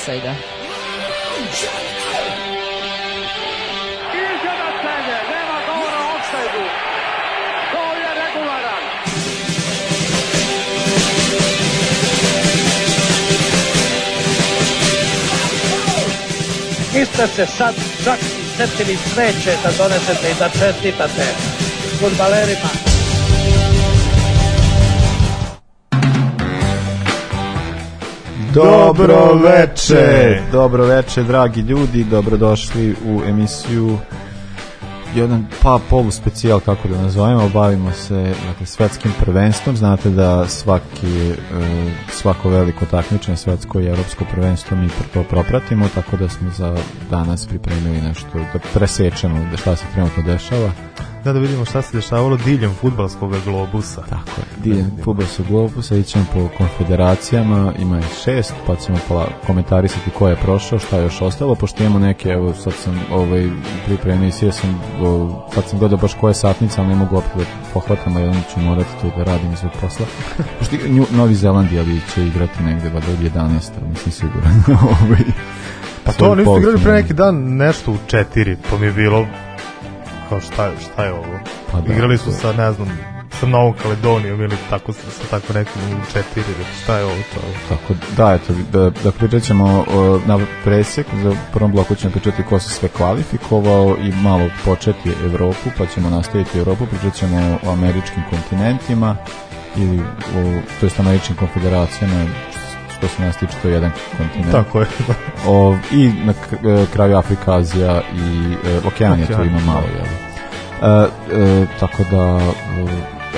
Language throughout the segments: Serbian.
ivici offside-a. Niste se sad čak i setili sreće da donesete i da čestitate futbalerima. Dobro veče, dobro veče dragi ljudi, dobrodošli u emisiju jedan pa polu specijal kako da nazovemo, bavimo se dakle, svetskim prvenstvom, znate da svaki, e, svako veliko takmičenje, svetsko i evropsko prvenstvo mi to propratimo, tako da smo za danas pripremili nešto da presečemo šta se trenutno dešava da, da vidimo šta se dešavalo diljem futbalskog globusa. Tako je, diljem futbalskog globusa, ićemo po konfederacijama, ima ih šest, pa ćemo pola komentarisati ko je prošao, šta je još ostalo, pošto imamo neke, evo sad sam ovaj, pripremio i sam, o, sad sam gledao baš koja je satnica, ali ne mogu opet da pohvatam, a jedan ću morati to da radim iz posla. pošto Nju, Novi Zeland, ali će igrati negde, vada od 11, mislim siguran. ovaj, pa to oni su igrali pre neki dan nešto u četiri, pa mi je bilo kao šta, šta je ovo? Pa da, Igrali su sa, ne znam, sa Novom Kaledonijom ili tako sa, sa tako nekim četiri, šta je ovo to? Tako, da, eto, da, da pričat ćemo o, na presjek, za prvom bloku ćemo pričati ko se sve kvalifikovao i malo početi Evropu, pa ćemo nastaviti Evropu, pričat ćemo o američkim kontinentima ili o, to jest američkim konfederacijama, što se nas tiče to je jedan kontinent. Tako je. o, I na e, kraju Afrika, Azija i e, Okeanija, to ima malo, jel? E, e, tako da,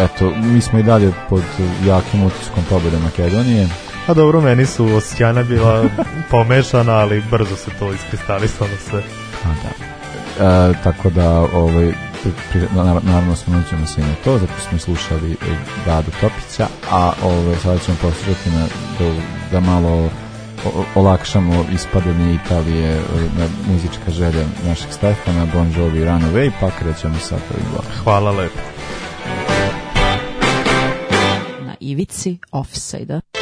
eto, mi smo i dalje pod jakim utiskom pobjede Makedonije. A dobro, meni su Osijana bila pomešana, ali brzo se to iskristalisalo sve. A da. E, tako da, ovaj, naravno spomenut se i na to, zato smo slušali Dadu Topića, a ovaj, sada ćemo poslušati na, da, da malo olakšamo ispadanje Italije na muzička želja našeg Stefana, Bon Jovi Runaway, pa krećemo sa prvim blokom. Hvala lepo. Na ivici offside-a.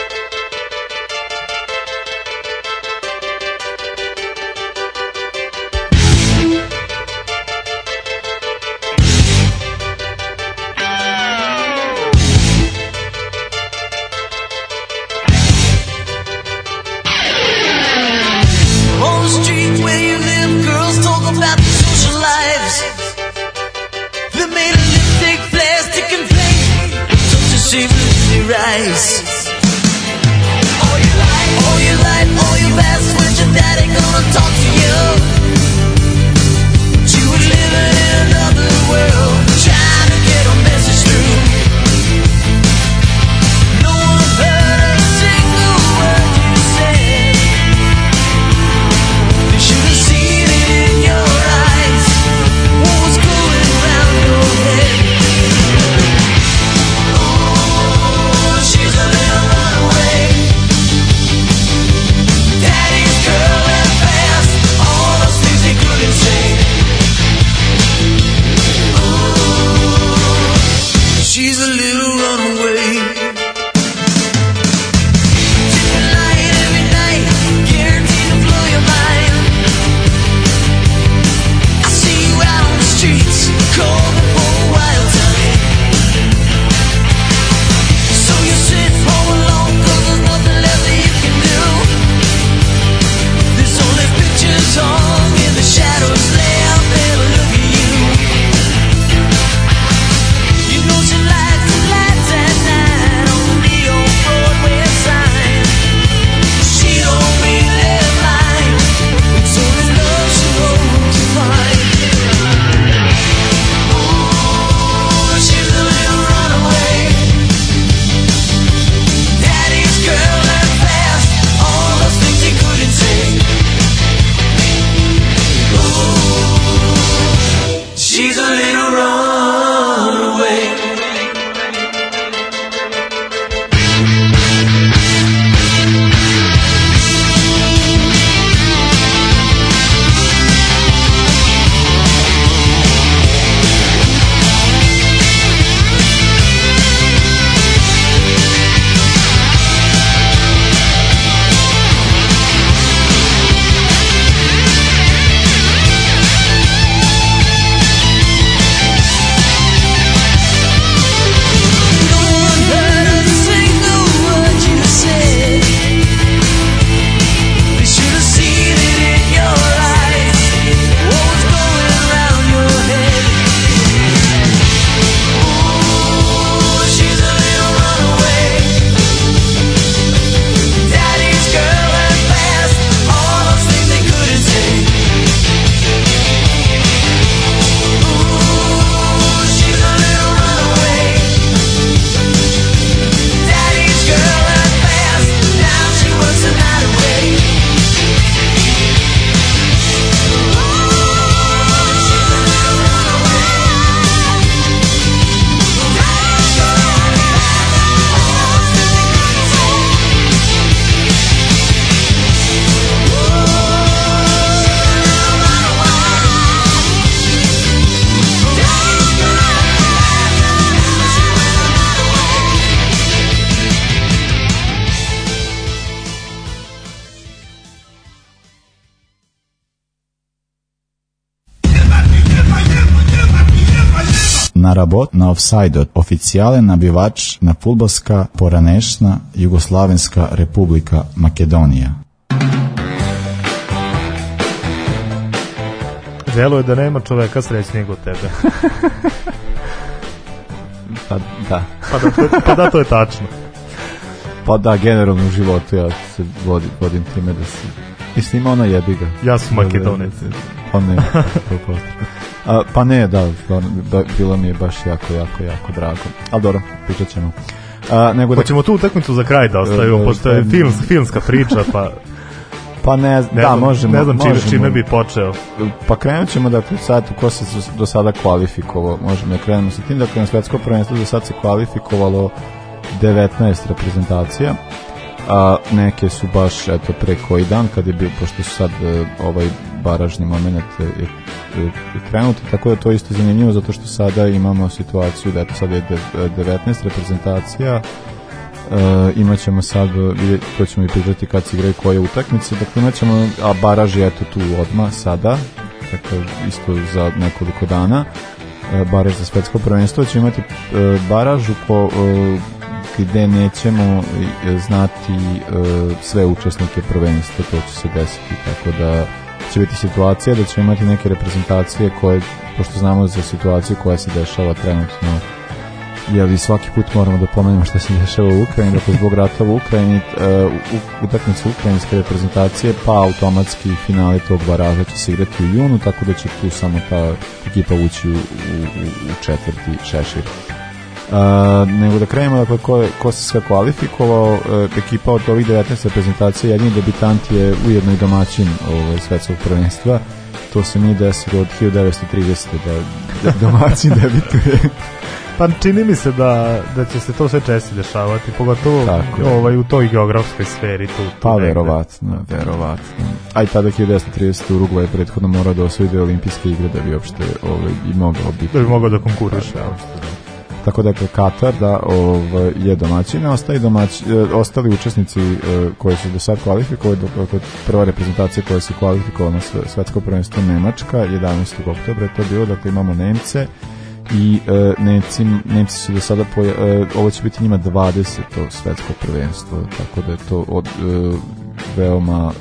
Na rabot na offside oficijale nabivač na futbolska poranešna Jugoslavenska republika Makedonija. Delo je da nema čoveka srećnijeg od tebe. pa da. pa, da to, pa da, to je tačno. Pa da, generalno u životu ja se vodim, vodim time da si... Mislim, ima ona jebi ga. Ja sam Makedonec. Pa ne, to A, pa ne, da, da, bilo mi je baš jako, jako, jako drago. Ali dobro, pričat ćemo. A, nego da... Hoćemo tu utakmicu za kraj da ostavimo, pošto je film, filmska priča, pa... Pa ne, ne da, znam, možemo. Ne znam čime, možemo, čime bi počeo. Pa krenut ćemo, dakle, sad, ko se do sada kvalifikovao, možemo da krenemo sa tim, dakle, na svetsko prvenstvo do sad se kvalifikovalo 19 reprezentacija, a neke su baš eto pre koji dan kad je bio pošto sad e, ovaj baražni moment je, je, krenut tako da to je isto zanimljivo zato što sada imamo situaciju da eto sad je 19 reprezentacija Uh, imat ćemo sad, to ćemo i pričati kad se igraju koje utakmice, dakle imat ćemo, a baraž je eto tu odma sada, dakle isto za nekoliko dana, uh, baraž za svetsko prvenstvo, ćemo imati uh, baraž u ko, gde nećemo znati uh, sve učesnike prvenstva, to će se desiti, tako da će biti situacija da ćemo imati neke reprezentacije koje, pošto znamo za situaciju koja se dešava trenutno jeli svaki put moramo da pomenemo šta se dešava u Ukrajini, dakle zbog rata u Ukrajini, uh, utakmice ukrajinske reprezentacije, pa automatski finale tog baraža će se igrati u junu, tako da će tu samo ta ekipa ući u, u, u četvrti šešir. Uh, nego da krenemo dakle, ko, ko se sve kvalifikovao uh, ekipa od ovih 19 reprezentacija jedini debitant je ujedno i domaćin ovaj, svetskog prvenstva to se mi desilo od 1930 da, da domaćin debituje Pa čini mi se da, da će se to sve česti dešavati, pogotovo Tako ovaj, u toj geografskoj sferi. Tu, tu pa verovatno, verovatno. A i tada 1930 Uruguay prethodno mora da osvoji olimpijske igre da bi uopšte ovaj, i mogao biti. Da bi mogao da konkuriše. Da, da. Tako da Katar da ovaj, je domaćin, ostali, domać, e, ostali učesnici e, koji su do sad kvalifikovali, dakle prva reprezentacija koja se kvalifikovala na svetsko prvenstvo Nemačka, 11. oktobra je to bilo, dakle imamo Nemce, i e, Nemci, Nemci su do sada poja, e, ovo će biti njima 20. to svetsko prvenstvo tako da je to od, e, veoma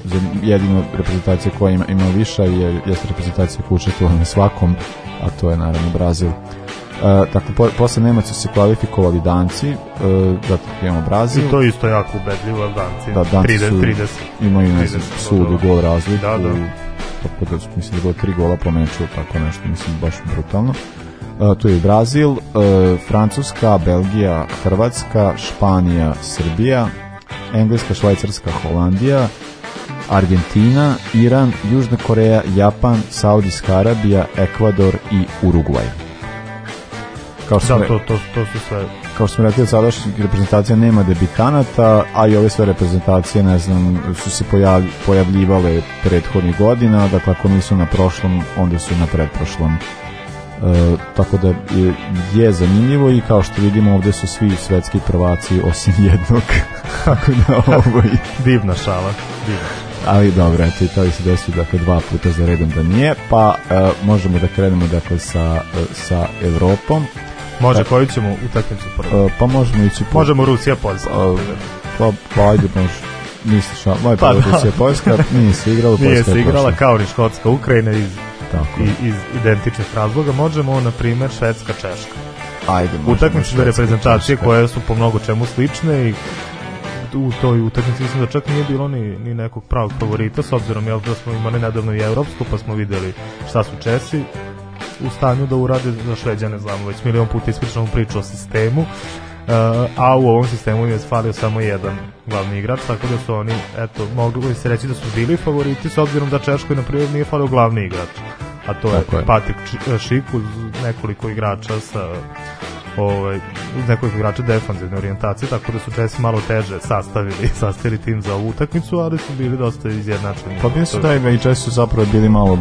jedino reprezentacija koja ima, ima viša je, jeste reprezentacija koja učestvovala na svakom a to je naravno Brazil dakle, po, posle Nemaca su se kvalifikovali Danci, uh, zato imamo Brazil. I to isto jako ubedljivo, Danci. Da, Danci 30, su, 30, imaju ne znam, sud u gol razliku. Da, da. Tako da, mislim da je bilo tri gola po meču, tako nešto, mislim, baš brutalno. Uh, tu je Brazil, uh, Francuska, Belgija, Hrvatska, Španija, Srbija, Engleska, Švajcarska, Holandija, Argentina, Iran, Južna Koreja, Japan, Saudijska Arabija, Ekvador i Urugvaj. Kao što da, to, to, to su sve. Kao što smo rekli, sadašnjih reprezentacija nema debitanata, a i ove sve reprezentacije, ne znam, su se pojav, pojavljivale prethodnih godina, dakle ako nisu na prošlom, onda su na predprošlom E, tako da je, je zanimljivo i kao što vidimo ovde su svi svetski prvaci osim jednog. Tako da ovo i... divna šala divna. ali dobro, eto i to se desilo dakle dva puta za redom da nije pa e, možemo da krenemo dakle sa, e, sa Evropom Može, koju ćemo utakmicu prvo? E, pa možemo ići po... Možemo Rusija, Poljska. E, pa, pa ajde, može. Misliš, moj pa, da. Rusija, Poljska, nije se igrala, Nije se igrala kao ni Škotska, Ukrajina iz Tako. I, iz identičnih razloga. Možemo, na primer, Švedska, Češka. Ajde, Utakmične reprezentacije Češka. koje su po mnogo čemu slične i u toj utakmici mislim da čak nije bilo ni, ni nekog pravog favorita s obzirom jel, da smo imali nedavno i evropsku pa smo videli šta su Česi u stanju da urade za Šveđane znamo već milion puta ispričamo priču o sistemu Uh, a u ovom sistemu im je falio samo jedan glavni igrač, tako da su oni, eto, mogli se reći da su bili favoriti, s obzirom da Češkoj, na primjer, nije falio glavni igrač, a to je, je. Patrik Šik uz nekoliko igrača sa ovaj, nekoliko igrača defanzivne orijentacije, tako da su Česi malo teže sastavili, sastavili tim za ovu utakmicu, ali su bili dosta izjednačeni. Pa mislim da i Česi su zapravo bili malo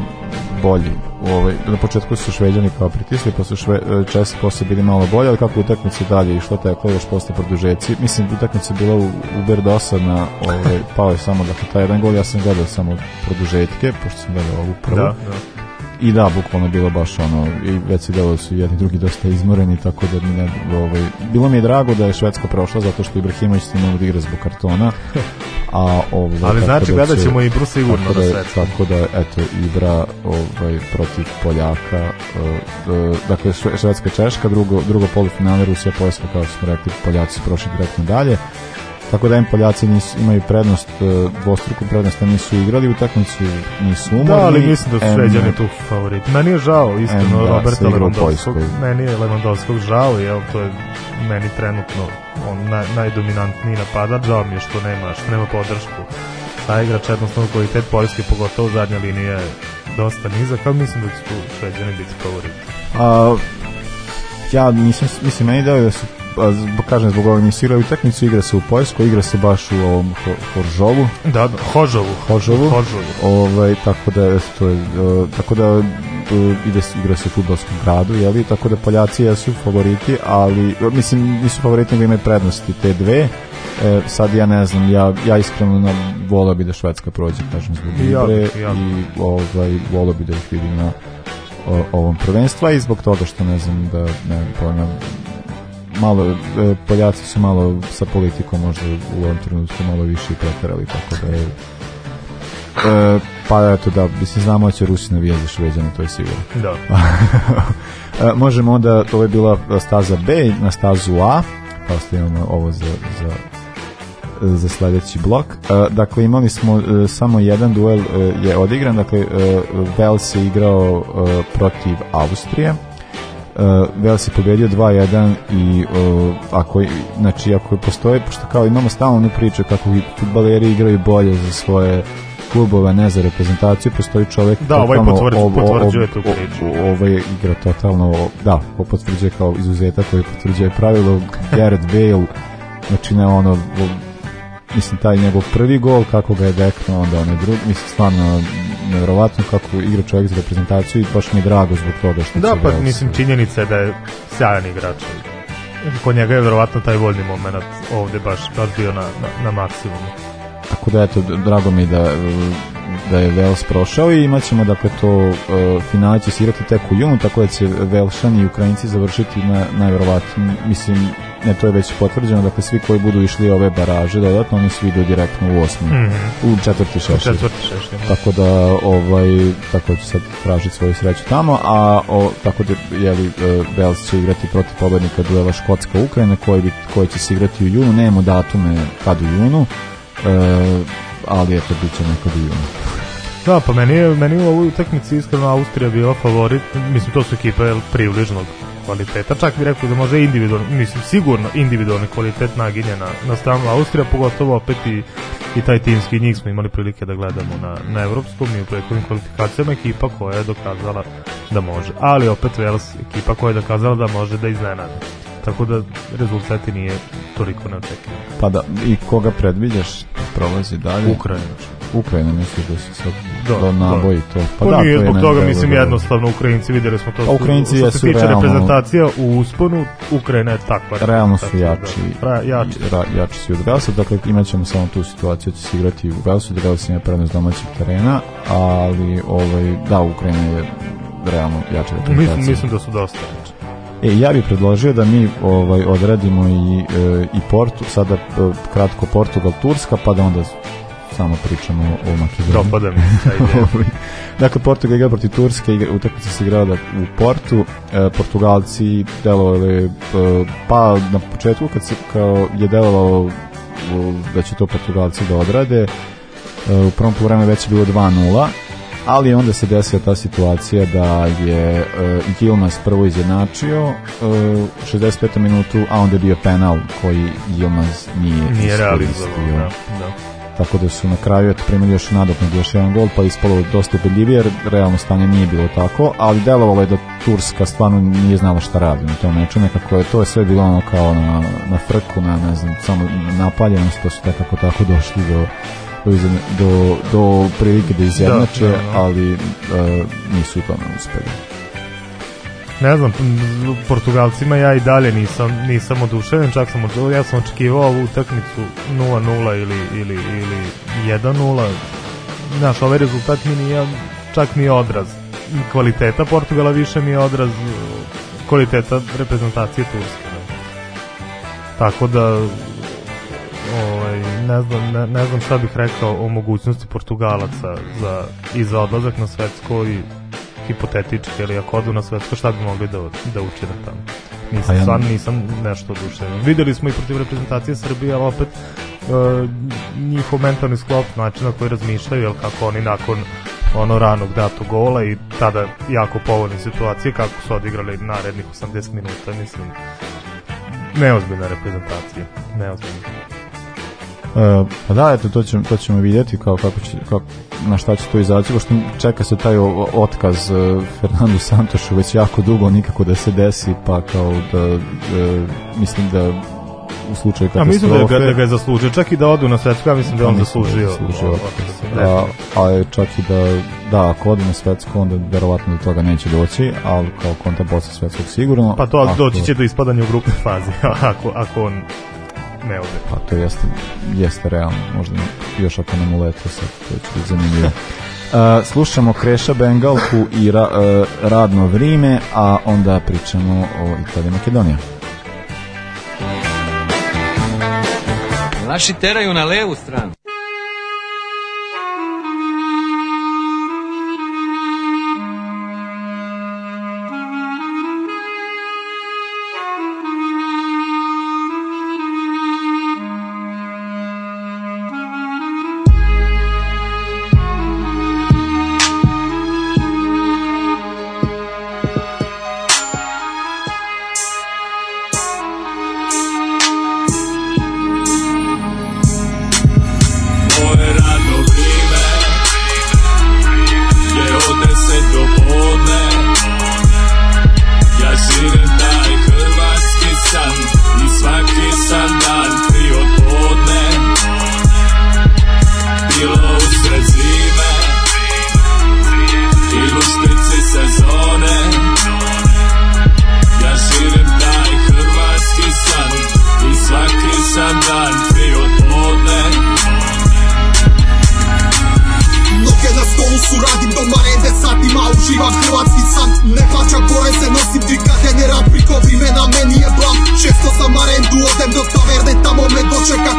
bolji. Ovaj, na početku su Šveđani kao pritisli, pa su šve, Česi posle bili malo bolji, ali kako utakmica dalje išlo, tako je još posle produžeci. Mislim, utakmica bila u, uber dosadna, ovaj, pao je samo dakle, taj jedan gol, ja sam gledao samo produžetke, pošto sam gledao ovu prvu. Da, da I da, bukvalno bilo baš ono, i već se delo su jedni drugi dosta izmoreni, tako da mi ne, ovaj, bilo mi je drago da je Švedska prošla, zato što Ibrahimović ti mogu da igra zbog kartona, a ovaj, Ali znači da gledat ćemo i sigurno tako da, da, tako da, eto, Ibra ovaj, protiv Poljaka, uh, dakle Švedska Češka, drugo, drugo polufinale Rusija Poljska, kao što smo rekli, Poljaci su prošli direktno dalje, Tako da im Poljaci nisu, imaju prednost, e, dvostruku prednost, a nisu igrali utakmicu, nisu umorni. Da, ali mislim da su Šveđani tu favorit. Meni je žao, iskreno, da, Roberta Lewandowskog. Meni je Lewandowskog žao, jel, to je meni trenutno on naj, najdominantniji napadač, žao mi je što nema, što nema podršku. Ta igrač jednostavno kvalitet Poljske, pogotovo zadnja linija je dosta nizak, ali mislim da će Šveđani biti favorit. A, ja nisam, mislim, meni dao da su zbog, kažem, zbog ovog nisi igrao utakmicu, igra se u Poljskoj, igra se baš u ovom ho, Horžovu. Da, da, Hožovu. Hožovu. Hožovu. Ovaj, tako da, to je, uh, tako da uh, ide, igra se u futbolskom gradu, jeli? tako da Poljaci jesu favoriti, ali, mislim, nisu favoriti, nego imaju prednosti te dve. E, sad ja ne znam, ja, ja iskreno na, volao bi da Švedska prođe, kažem, zbog igre ja, ja. i ovaj, volao bi da ih vidim na o, ovom prvenstva i zbog toga što ne znam da ne pojma malo, e, Poljaci su malo sa politikom možda u ovom trenutku malo više preterali, tako da je e, pa eto da, mislim znamo da će Rusi navijati za Šveđane, to je sigurno. Da. e, možemo onda, to je bila staza B, na stazu A, pa ostavimo ovo za, za za sledeći blok. E, dakle, imali smo e, samo jedan duel e, je odigran, dakle, Vels je igrao protiv Austrije, Vels je pobedio 2-1 i uh, ako, znači, ako postoje, pošto kao imamo stalno onu priču kako futbaleri igraju bolje za svoje klubova, ne za reprezentaciju, postoji čovek da, ovaj potvrđuje, potvrđuje tu priču. Ovaj igra totalno, da, ovo potvrđuje kao izuzetak koji potvrđuje pravilo Gareth Bale, znači ne ono, mislim taj njegov prvi gol kako ga je dekno onda onaj drugi mislim stvarno nevjerovatno kako igra čovjek za reprezentaciju i baš mi je drago zbog toga što da pa mislim činjenica je da je sjajan igrač. Kod njega je verovatno taj voljni moment ovde baš, baš bio na, na, na maksimumu. Tako da eto drago mi da da je Vels prošao i imat ćemo dakle to uh, finale će sirati tek u junu tako da će Velšani i Ukrajinci završiti na najverovatnije mislim ne, to je već potvrđeno, dakle svi koji budu išli ove baraže dodatno, oni svi idu direktno u osmi, mm -hmm. u četvrti šešir. Četvrti šešir. Da. Tako da, ovaj, tako će sad tražiti svoju sreću tamo, a o, tako da, jeli, e, će igrati protiv pobednika duela Škotska-Ukrajina, koji, bi, koji će se igrati u junu, nemamo datume kad u junu, e, ali eto, bit će nekad u junu. Da, pa meni je, meni u ovoj utakmici iskreno Austrija bila favorit, mislim to su ekipe približnog kvaliteta, čak bih rekao da može individualno, mislim sigurno individualni kvalitet naginje na, na stranu Austrija, pogotovo opet i, i taj timski. Njih smo imali prilike da gledamo na, na evropskom i u prethodnim kvalifikacijama ekipa koja je dokazala da može, ali opet Wales ekipa koja je dokazala da može da iznenada tako da rezultati nije toliko neočekivani. Pa da, i koga predviđaš prolazi dalje? Ukrajina. Ukrajina misli da se sad da, do naboji da. to. Pa, pa da, nije zbog toga, mislim, da, jednostavno Ukrajinci videli smo to. Pa Ukrajinci su, jesu tiče realno, reprezentacija u usponu, Ukrajina je takva. Realno su jači. Da, jači. Ra, jači su od Velsa, dakle imat ćemo samo tu situaciju da će se igrati u Velsu, da Vels ima prednost domaćeg terena, ali ovaj, da, Ukrajina je realno jača reprezentacija. Mislim, mislim da su dosta jači. E, ja bih predložio da mi ovaj odradimo i, e, i Portu, sada e, kratko Portugal, Turska, pa da onda samo pričamo o Makedoniji. Dopada mi ovaj, Dakle, Portugal igra protiv Turske, utakmica se igrala u Portu, e, Portugalci delovali, e, pa na početku kad se kao je delovalo da će to Portugalci da odrade, e, u prvom vreme već je bilo 2-0, ali onda se desila ta situacija da je uh, Gilmas prvo izjednačio uh, e, 65. minutu, a onda je bio penal koji Gilmas nije, nije realizovao. Da, da. Tako da su na kraju eto, primili još nadatno još jedan gol, pa ispalo dosta ubedljivije, jer realno stanje nije bilo tako, ali delovalo je da Turska stvarno nije znala šta radi na tom meču, nekako je to je sve bilo ono kao na, na frku, na ne znam, samo napaljenost, to su nekako tako došli do do, do, do prilike da izjednače, da, da, da. ali uh, nisu u tome uspeli. Ne znam, Portugalcima ja i dalje nisam nisam oduševljen, čak sam ja sam očekivao ovu utakmicu 0-0 ili, ili, ili 1-0. Znaš, ovaj rezultat mi nije čak ni odraz kvaliteta Portugala, više mi je odraz kvaliteta reprezentacije Turske. Ne. Tako da ovaj, ne, znam, ne, ne znam šta bih rekao o mogućnosti Portugalaca za, i za odlazak na svetsko i hipotetički, ali ako odu na svetsko, šta bi mogli da, da učine tamo? Nisam, ja... stvarno nisam nešto oduševljen. Videli smo i protiv reprezentacije Srbije, ali opet uh, njihov mentalni sklop, način na koji razmišljaju, jel kako oni nakon ono ranog datu gola i tada jako povoljne situacije kako su odigrali narednih 80 minuta, mislim neozbiljna reprezentacija, neozbiljna. E, pa da, eto, to ćemo, to ćemo vidjeti kao, kako će, kako, na šta će to izaći, pošto čeka se taj otkaz uh, Fernandu Santošu već jako dugo, nikako da se desi, pa kao da, uh, mislim da u slučaju katastrofe. Ja mislim da ga, da ga je zaslužio, čak i da odu na svetsku, ja mislim da je on da zaslužio. zaslužio a, a je čak i da, da, ako odu na svetsku, onda verovatno do toga neće doći, ali kao konta posle svetskog sigurno. Pa to ako, doći će do ispadanja u grupnoj fazi, ako, ako on ne ode. Pa to jeste, jeste realno, možda još ako nam ulete sad, to će biti zanimljivo. Uh, slušamo Kreša Bengalku i ra, uh, radno vrime, a onda pričamo o Italiji Makedonija. Naši teraju na levu stranu. Sam dan tri od podne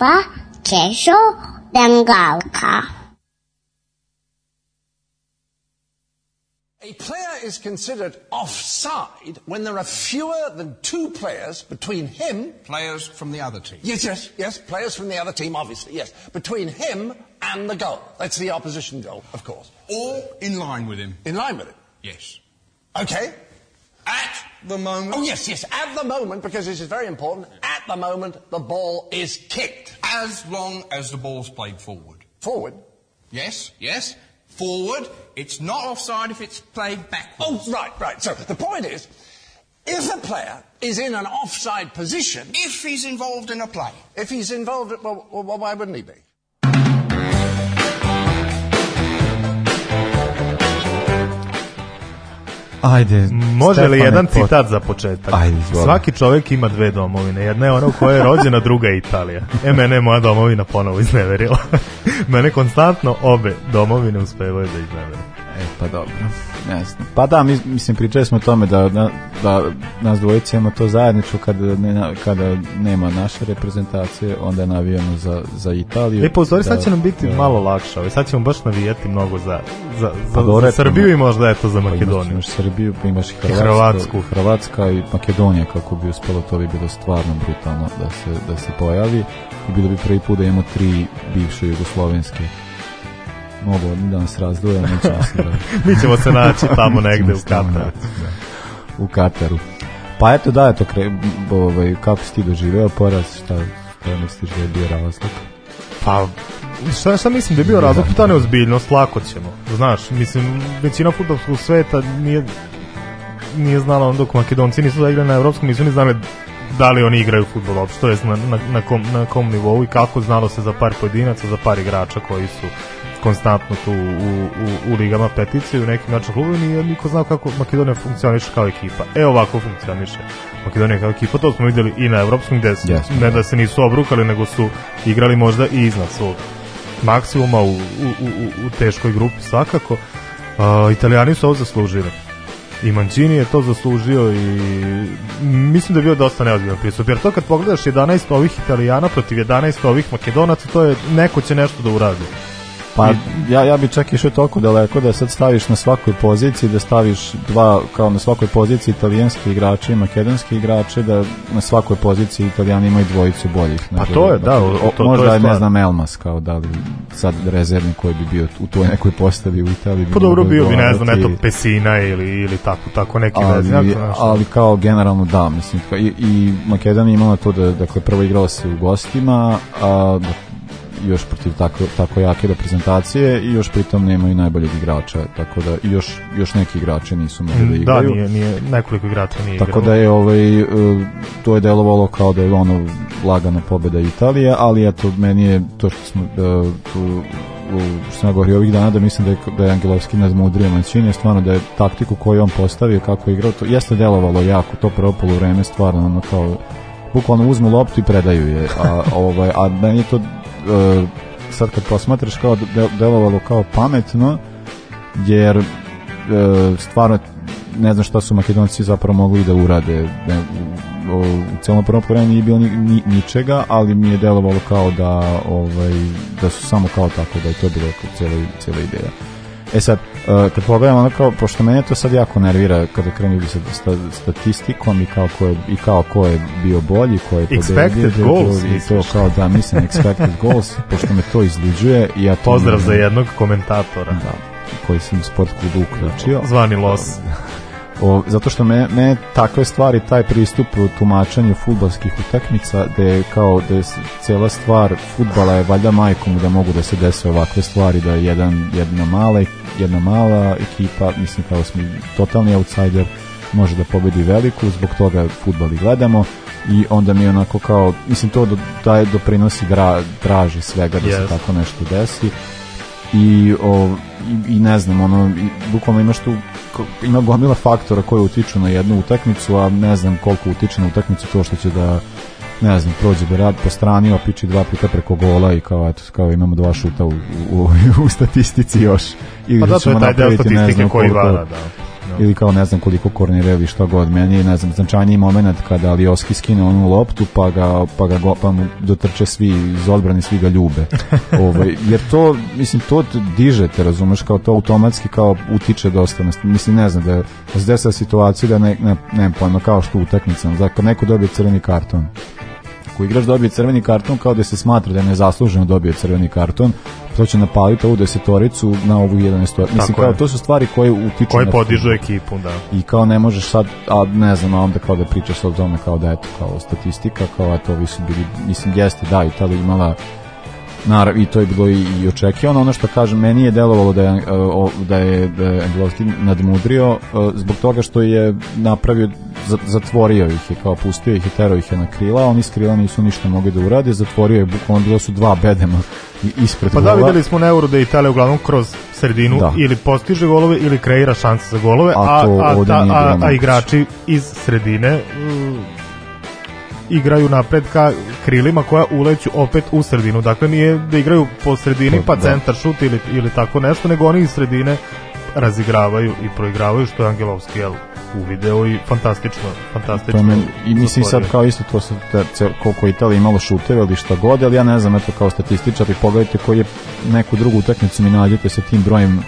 glazba Kešo Bengalka. A player is considered offside when there are fewer than two players between him. Players from the other team. Yes, yes, yes. Players from the other team, obviously, yes. Between him and the goal. That's the opposition goal, of course. Or in line with him. In line with him? Yes. Okay. At the moment. Oh, yes, yes. At the moment, because this is very important, at the moment the ball is kicked. As long as the ball's played forward. Forward? Yes, yes forward. It's not offside if it's played backwards. Oh, right, right. So the point is, if a player is in an offside position. If he's involved in a play. If he's involved, well, well why wouldn't he be? Ajde. Može li jedan citat za početak? Ajde, Svaki čovjek ima dve domovine. Jedna je ona u kojoj je rođena, druga je Italija. E, mene je moja domovina ponovo izneverila. mene konstantno obe domovine uspevaju da iznevere. E, pa dobro ne znam. Pa da, mi, mislim, pričali smo o tome da, da, da nas dvojice imamo to zajedničko kada, ne, kada nema naše reprezentacije, onda navijamo za, za Italiju. E, pa u stvari da, sad će nam biti da, malo lakše, ovaj, sad ćemo baš navijati mnogo za, za, za, pa za Srbiju i možda eto za Makedoniju. Pa imaš Srbiju, pa imaš Hrvatsku, Hrvatsku. Hrvatska i Makedonija, kako bi uspelo, to bi bilo stvarno brutalno da se, da se pojavi i bilo bi prvi put da imamo tri bivše jugoslovenske mogu da nas nećemo se da... Mi ćemo se naći tamo negde u Kataru. Da. U Kataru. Pa eto da, eto, kre, ovaj, kako si ti doživeo poraz, šta, šta misliš da je bio razlog? Pa, šta, šta mislim da je bio razlog? Ta neozbiljnost, lako ćemo. Znaš, mislim, većina futbolskog sveta nije nije znala on dok Makedonci nisu zaigrali na evropskom, nisu ni znali da li oni igraju futbol uopšte, to jest na, na, na, kom, na kom nivou i kako znalo se za par pojedinaca, za par igrača koji su konstantno tu u, u, u ligama peticije, u nekim način klubu, nije niko znao kako Makedonija funkcioniše kao ekipa. E ovako funkcioniše Makedonija kao ekipa, to smo videli i na evropskom gde su, yes, ne da se nisu obrukali, nego su igrali možda i iznad svog maksimuma u, u, u, u teškoj grupi svakako. Uh, Italijani su ovo zaslužili i Mancini je to zaslužio i mislim da je bio dosta neozbiljan pristup, jer to kad pogledaš 11 ovih Italijana protiv 11 ovih Makedonaca, to je neko će nešto da uradi. Pa ja, ja bi čak išao toliko daleko da sad staviš na svakoj poziciji, da staviš dva, kao na svakoj poziciji italijanski igrače i makedonski igrače, da na svakoj poziciji italijani imaju dvojicu boljih. Pa to je, da. O, to, možda to je, ne znam, Elmas, kao da li sad rezervni koji bi bio u toj nekoj postavi u Italiji. Pa dobro, bio bi, ne znam, eto, Pesina ili, ili tako, tako neki ali, veznjak. Ali kao generalno da, mislim, i, i Makedonija imala to da, dakle, prvo igrala se u gostima, a još protiv tako, tako jake reprezentacije i još pritom nemaju najboljeg igrača, tako da i još, još neki igrači nisu mogli da, da igraju. Da, nije, nije, nekoliko igrača nije Tako da je ovaj, e, to je delovalo kao da je ono lagana pobeda Italije, ali eto, meni je to što smo da, tu što sam govorio ovih dana da mislim da je, da je Angelovski nadmudrio Mancini, stvarno da je taktiku koju on postavio, kako je igrao, to jeste delovalo jako, to prvo vreme stvarno ono kao bukvalno uzmu loptu i predaju je, a, ovaj, a meni je to uh, sad kad posmatraš kao de, delovalo kao pametno jer uh, stvarno ne znam šta su makedonci zapravo mogli da urade. U, celom prvom vremenu nije bilo ni, ni, ničega ali mi je delovalo kao da ovaj, da su samo kao tako da je to bilo cijela, cijela ideja. E sad, uh, kad pogledam ono kao, pošto mene to sad jako nervira kada krenuli sa sta, statistikom i kao ko je, i kao ko je bio bolji, ko je pobedio. Expected goals. I to kao da, mislim, expected goals, pošto me to izluđuje. I ja to Pozdrav ne, za jednog komentatora. Da, koji sam sport klubu uključio. Zvani Los. O, zato što me, me takve stvari, taj pristup u tumačenju futbalskih utakmica, da je kao da je cela stvar futbala je valjda majkom da mogu da se dese ovakve stvari, da jedan, jedna mala jedna mala ekipa, mislim kao smo totalni outsider, može da pobedi veliku, zbog toga futbal i gledamo i onda mi onako kao, mislim to daje doprinosi dra, draži svega da yes. se tako nešto desi i, o, i, i ne znam, ono, i, bukvalno imaš tu ima gomila faktora koji utiču na jednu utakmicu, a ne znam koliko utiče na utakmicu to što će da ne znam, prođe rad po strani, opiči dva puta preko gola i kao, eto, kao imamo dva šuta u, u, u, u statistici još. I pa da, to je taj deo statistike koji vada, da. Ili kao ne znam koliko kornira ili šta god. Meni ne znam, značajniji moment kada Alioski skine onu loptu pa ga, pa ga go, pa mu dotrče svi iz odbrane, svi ga ljube. ovaj, jer to, mislim, to dižete, razumeš, kao to automatski kao utiče dosta. Mislim, ne znam, da, da se desila situacija da ne, ne, ne pojma, kao što utakmicama, da kad neko dobije crveni karton, ako igrač dobije crveni karton kao da se smatra da je nezasluženo dobio crveni karton, to će napaliti ovu desetoricu na ovu 11 Mislim, kao, to su stvari koje utiču koje podižu ekipu, da. I kao ne možeš sad, a ne znam, a onda kao da pričaš o tome kao da eto, kao statistika, kao eto, ovi su bili, mislim, jeste, da, Italija imala Narav, i to je bilo i, i očekivano. Ono što kažem, meni je delovalo da je, e, da je, da je Angelovski nadmudrio e, zbog toga što je napravio, zatvorio ih je, kao pustio ih i terao ih je na krila, oni s krila nisu ništa mogli da urade, zatvorio je, bukvalno bilo su dva bedema ispred Pa da, videli smo na Euro da Italija uglavnom kroz sredinu da. ili postiže golove ili kreira šanse za golove, a, a, a, a, a, a igrači iz sredine igraju napred ka krilima koja uleću opet u sredinu. Dakle, nije da igraju po sredini pa da. centar šut ili, ili tako nešto, nego oni iz sredine razigravaju i proigravaju što je Angelovski jel, uvideo i fantastično fantastično men, i mislim sad kao isto to se koliko Italija imalo šuteve ili šta god ali ja ne znam eto kao statističar i pogledajte koji je neku drugu utakmicu mi nađete sa tim brojem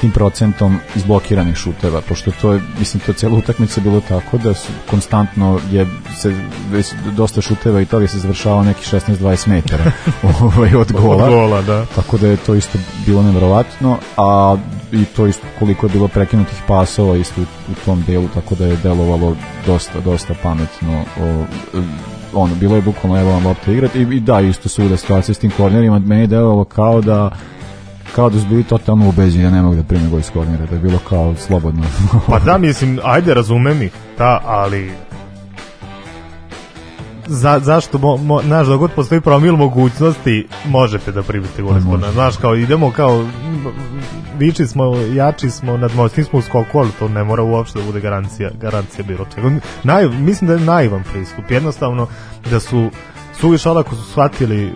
tim procentom izblokiranih šuteva, pošto to je, mislim, to cijela utakmica bilo tako da su konstantno je se već dosta šuteva i to se završavao neki 16-20 metara ovaj, od gola. Od gola, da. Tako da je to isto bilo nevjerovatno, a i to isto koliko je bilo prekinutih pasova isto u, u tom delu, tako da je delovalo dosta, dosta pametno o, ono, bilo je bukvalno evo vam lopta igrati i, i da, isto su da situacije s tim kornerima, meni je delovalo kao da kao da su bili totalno ubeđeni da ne mogu da prime gol iz kornera, da je bilo kao slobodno. pa da, mislim, ajde, razumem ih, da, ali za, zašto, mo, mo, znaš, da god postoji promil mogućnosti, možete da primite gol iz kornera. Znaš, kao idemo kao, viči smo, jači smo, nadmoćni smo u skoku, ali to ne mora uopšte da bude garancija, garancija bilo čega. Naj, mislim da je naivan pristup, jednostavno da su suviš olako su shvatili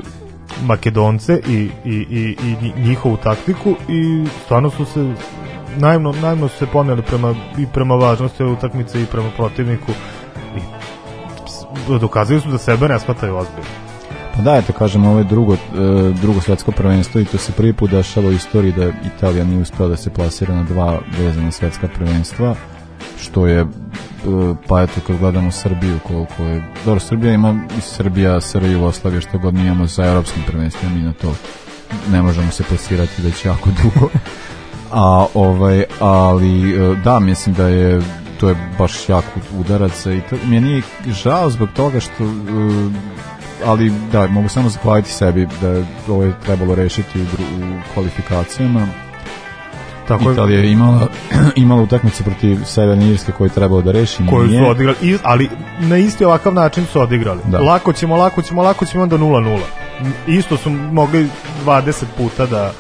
Makedonce i, i, i, i njihovu taktiku i stvarno su se najmno, najmno su se poneli prema, i prema važnosti utakmice i prema protivniku i dokazuju su da sebe ne shvataju ozbiljno. Pa da, eto kažem, ovo je drugo, e, drugo svetsko prvenstvo i to se prvi put dešava u istoriji da Italija nije uspela da se plasira na dva vezana svetska prvenstva, što je E, pa eto kad gledamo Srbiju koliko je dobro Srbija ima i Srbija, Srbija Jugoslavija što god mi imamo sa evropskim prvenstvima mi na to ne možemo se plasirati već jako dugo. A ovaj ali e, da mislim da je to je baš jak udarac i to, mi je nije žao zbog toga što e, ali da, mogu samo zahvaliti sebi da ovo je trebalo rešiti u, u kvalifikacijama Tako Italija je imala, imala utakmice protiv Severne Irske koju je trebalo da reši. Koju su odigrali, ali na isti ovakav način su odigrali. Da. Lako ćemo, lako ćemo, lako ćemo, onda 0-0. Isto su mogli 20 puta da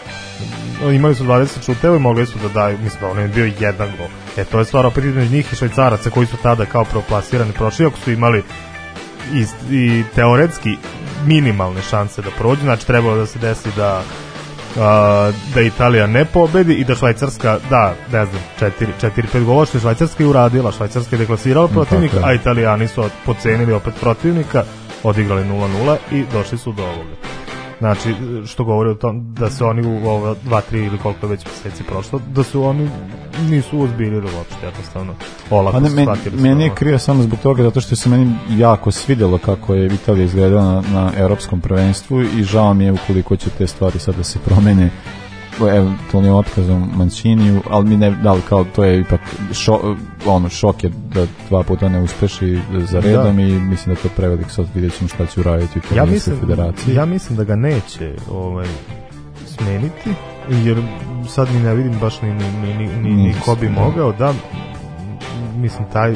imali su 20 šuteva i mogli su da daju, mislim da ono je bio jedan gol. E to je stvar opet između njih i švajcaraca koji su tada kao proplasirani prošli, ako su imali i, i teoretski minimalne šanse da prođu, znači trebalo da se desi da da Italija ne pobedi i da Švajcarska da, ne znam, 4 4 5 golova što je Švajcarska i uradila, Švajcarska je deklasirala protivnika, a Italijani su pocenili opet protivnika, odigrali 0:0 i došli su do ovoga. Znači, što govori o tom da se oni u ovo 2 3 ili koliko već meseci prošlo, da su oni nisu uzbiljili uopšte, jednostavno. Olako pa ne, men, meni je krivo samo zbog toga, zato što se meni jako svidelo kako je Italija izgledala na, na evropskom prvenstvu i žao mi je ukoliko će te stvari sad da se promene eventualnim otkazom Manciniju, ali mi ne, da li kao to je ipak šo, ono, šok je da dva puta ne uspeši za da. redom da. i mislim da to prevelik sad vidjet ćemo šta će uraditi u ja mislim, federaciji. Ja mislim da ga neće ovaj, smeniti, jer sad mi ne vidim baš ni, ni, ni, ni, ni, ni ko bi mogao, da, mislim, taj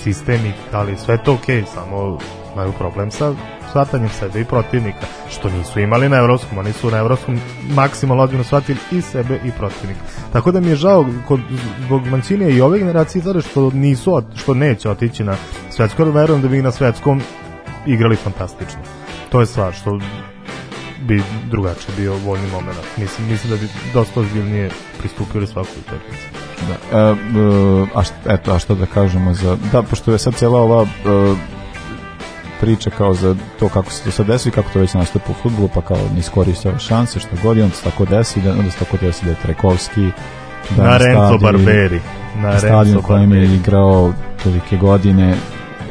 sistem i ali sve to okej, okay, samo imaju problem sa shvatanjem sebe i protivnika, što nisu imali na evropskom, oni su na evropskom maksimalno ozbiljno shvatili i sebe i protivnika. Tako da mi je žao kod, zbog Mancinija i ove generacije izgleda što nisu, što neće otići na svetsko, verujem da bi na svetskom igrali fantastično. To je stvar, što bi drugačije bio voljni moment. Mislim, mislim da bi dosta ozbiljnije pristupili svakoj utakmici. Da, e, e, a što, eto, a što da kažemo za... Da, pošto je sad cijela ova e, priča kao za to kako se to sad desi, kako to već nastupa u futbolu, pa kao ne iskoristio šanse, što god i onda se tako desi, da, onda se tako desi da je Trekovski da na Renzo Barberi. Na stadion kojem je igrao tolike godine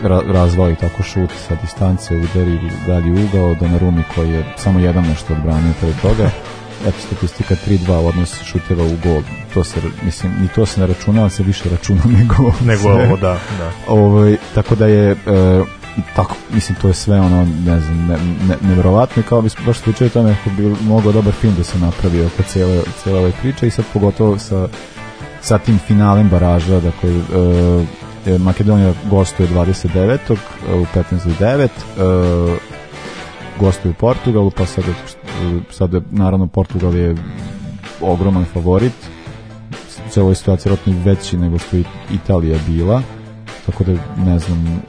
ra razvao i tako šut sa distance udari dalji ugao Rumi koji je samo jedan nešto odbranio pre toga. Eto statistika 3-2 odnos šuteva u gol. To se mislim ni to se ne računa ali se više računa nego nego ovo da da. Ovaj tako da je e, tako, mislim, to je sve ono, ne znam, ne, ne, nevjerovatno kao bi baš slučaju tome kako bi mogao dobar film da se napravi oko cijele, cijele ove priče i sad pogotovo sa, sa tim finalem baraža, dakle, uh, Makedonija gostuje 29. u 15 9 uh, gostuje u Portugalu, pa sad, sad naravno Portugal je ogroman favorit u celoj situaciji rotni veći nego što je Italija bila tako da ne znam e,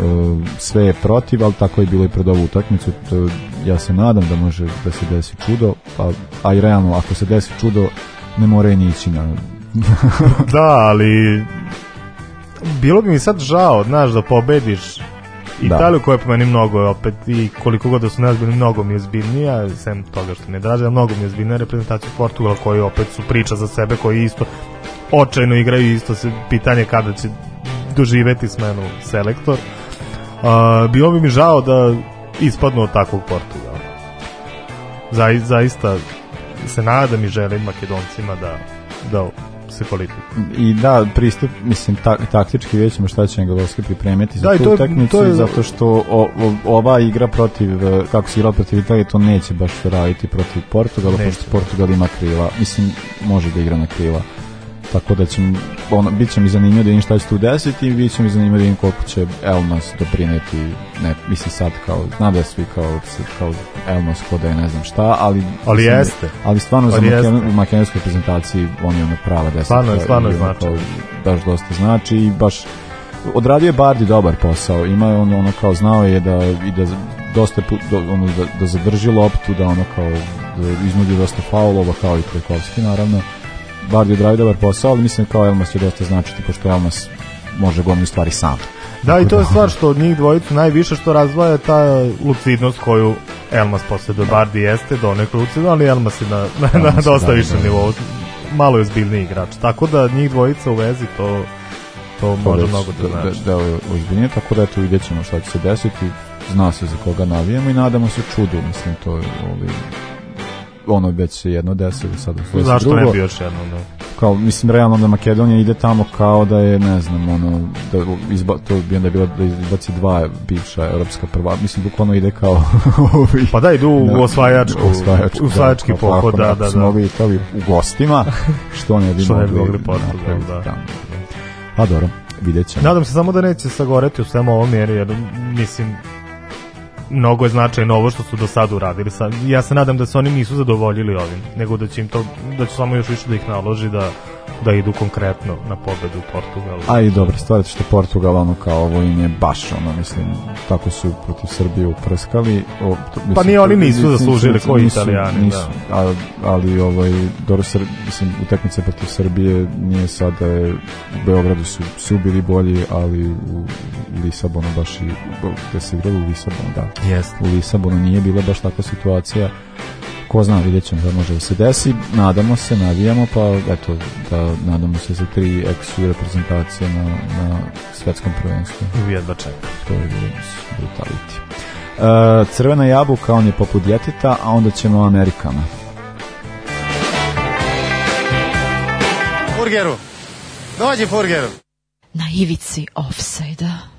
sve je protiv, ali tako je bilo i pred ovu utakmicu to, ja se nadam da može da se desi čudo a, a i realno ako se desi čudo ne mora i nići na da, ali bilo bi mi sad žao, znaš, da pobediš Italiju da. koja je po meni mnogo opet i koliko god da su nezbiljni mnogo mi je zbiljnija sem toga što mi je draže mnogo mi je zbiljnija reprezentacija Portugala koji opet su priča za sebe koji isto očajno igraju isto se pitanje kada će doživeti smenu selektor. Uh, bilo bi mi žao da ispadnu od takvog Portugala. Za, zaista se nadam i želim Makedoncima da, da se kvalifikuju. I da, pristup, mislim, ta, taktički vidjet ćemo šta će Engelovski pripremiti za da, tu utakmicu, je... zato što o, o, ova igra protiv, kako se igrala protiv Italije, to neće baš raditi protiv Portugala, pošto Portugal ima krila, mislim, može da igra na krila tako da će ono, bit će mi zanimljivo da vidim šta će tu desiti i bit će mi zanimljivo da vidim koliko će Elmas doprineti ne, mislim sad kao, znam da svi kao, kao Elmas ko da je ne znam šta, ali ali mislim, jeste. ali stvarno ali za u makedonskoj prezentaciji on je ono prava desetka stvarno je, stvarno je znači baš dosta znači i baš odradio je Bardi dobar posao. Ima on ono kao znao je da i da dosta put, do, ono, da, da zadrži loptu da ono kao da izmudi dosta faulova kao i Krekovski naravno Vardy odradio dobar posao, ali mislim kao Elmas će dosta značiti, pošto Elmas može gomilu stvari sam. Da, i to je stvar što od njih dvojicu najviše što razvoja ta lucidnost koju Elmas do Bardi jeste do nekoj lucidnosti, ali Elmas je na, na, na dosta da, više da, nivou. Malo je ozbiljniji igrač. Tako da njih dvojica u vezi to to može mnogo da, da znači. Da, da je ozbiljnije, tako da eto vidjet ćemo šta će se desiti. Zna se za koga navijemo i nadamo se čudu, mislim, to je ovaj, ono već se jedno desilo sad Zašto drugo. ne bi još jedno, da? Kao, mislim, realno da Makedonija ide tamo kao da je, ne znam, ono, da izba, to bi onda bilo da izbaci dva bivša evropska prva, mislim, bukvalno ide kao ovi, Pa da, idu u osvajačku, u osvajačku, u osvajački da, pohod, da, da, da. Smo mogli Italiju u gostima, što ne bi što mogli, ne bi mogli Portugal, da. Tamo. Pa dobro, vidjet ćemo. Nadam se samo da neće sagoreti u svemu ovom mjeri, jer mislim, mnogo je značajno ovo što su do sada uradili. Ja se nadam da se oni nisu zadovoljili ovim, nego da će im to, da će samo još više da ih naloži da da idu konkretno na pobedu u Portugalu. A i dobra stvar što Portugal ono kao ovo im je baš ono mislim tako su protiv Srbije uprskali. O, to, mislim, pa ni oni nisu zaslužili koji Italijani. Nisu, da. A, ali ovaj dobro Sr, mislim utakmice protiv Srbije nije sada je u Beogradu su, su bili bolji, ali u Lisabonu baš i gde se igrali u Lisabonu, da. Yes. U Lisabonu nije bila baš takva situacija ko zna, vidjet ćemo da može da se desi, nadamo se, navijamo, pa eto, da nadamo se za tri ex reprezentacije na, na svetskom prvenstvu. Jedva čeka. To je brutality. Uh, crvena jabuka, on je poput djeteta, a onda ćemo Amerikama. Furgeru, dođi Furgeru. Na ivici offside-a.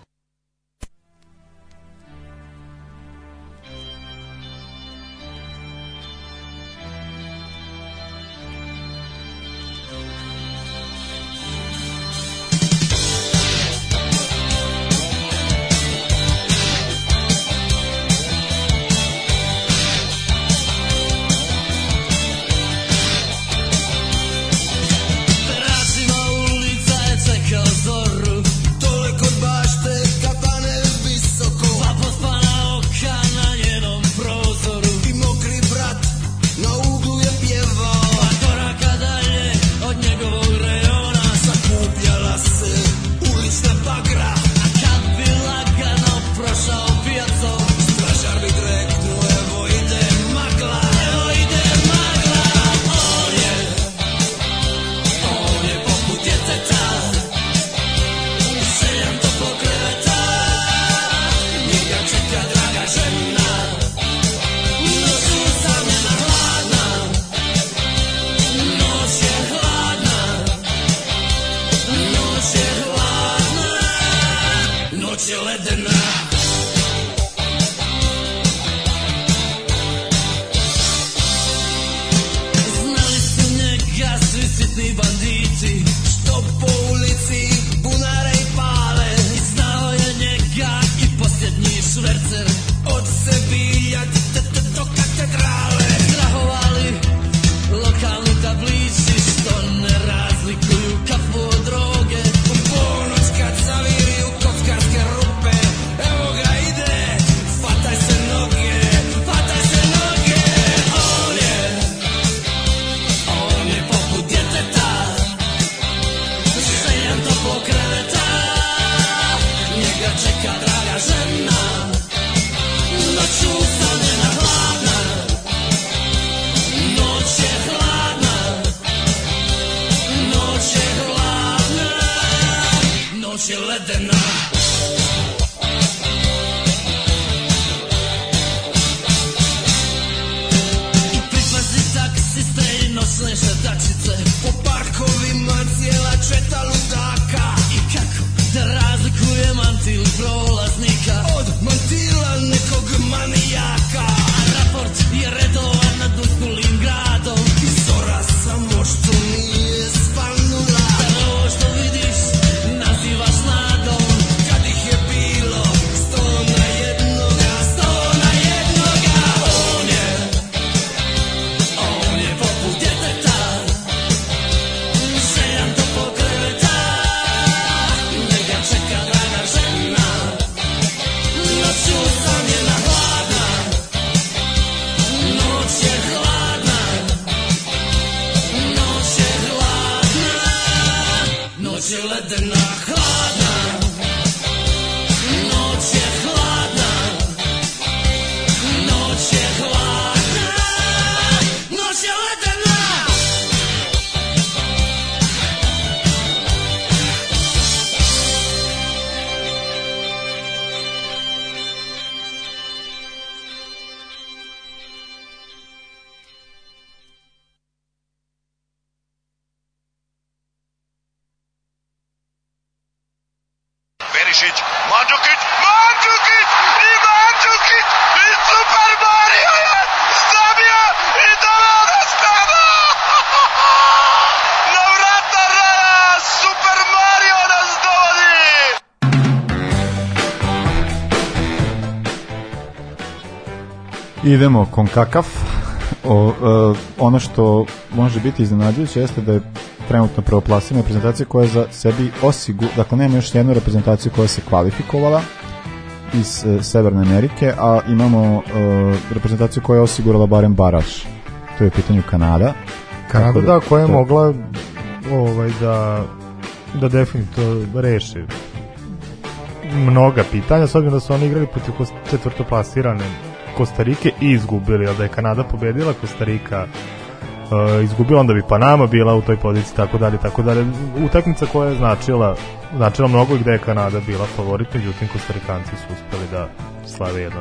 Idemo kon kakav. O, e, ono što može biti iznenađujuće jeste da je trenutno prvoplasirana reprezentacija koja je za sebi osigu, dakle nema još jednu reprezentaciju koja se kvalifikovala iz e, Severne Amerike, a imamo e, reprezentaciju koja je osigurala barem baraž. To je u pitanju Kanada. Kanada, da, koja je to- mogla ovaj, da, da definitivno reši mnoga pitanja, s obzirom da su oni igrali protiv četvrtoplasirane Kostarike i izgubili, ali da je Kanada pobedila, Kostarika uh, izgubila, onda bi Panama bila u toj poziciji, tako dalje, tako dalje. Utakmica koja je značila, značila mnogo i gde je Kanada bila favorit, međutim Kostarikanci su uspeli da slave 1-0.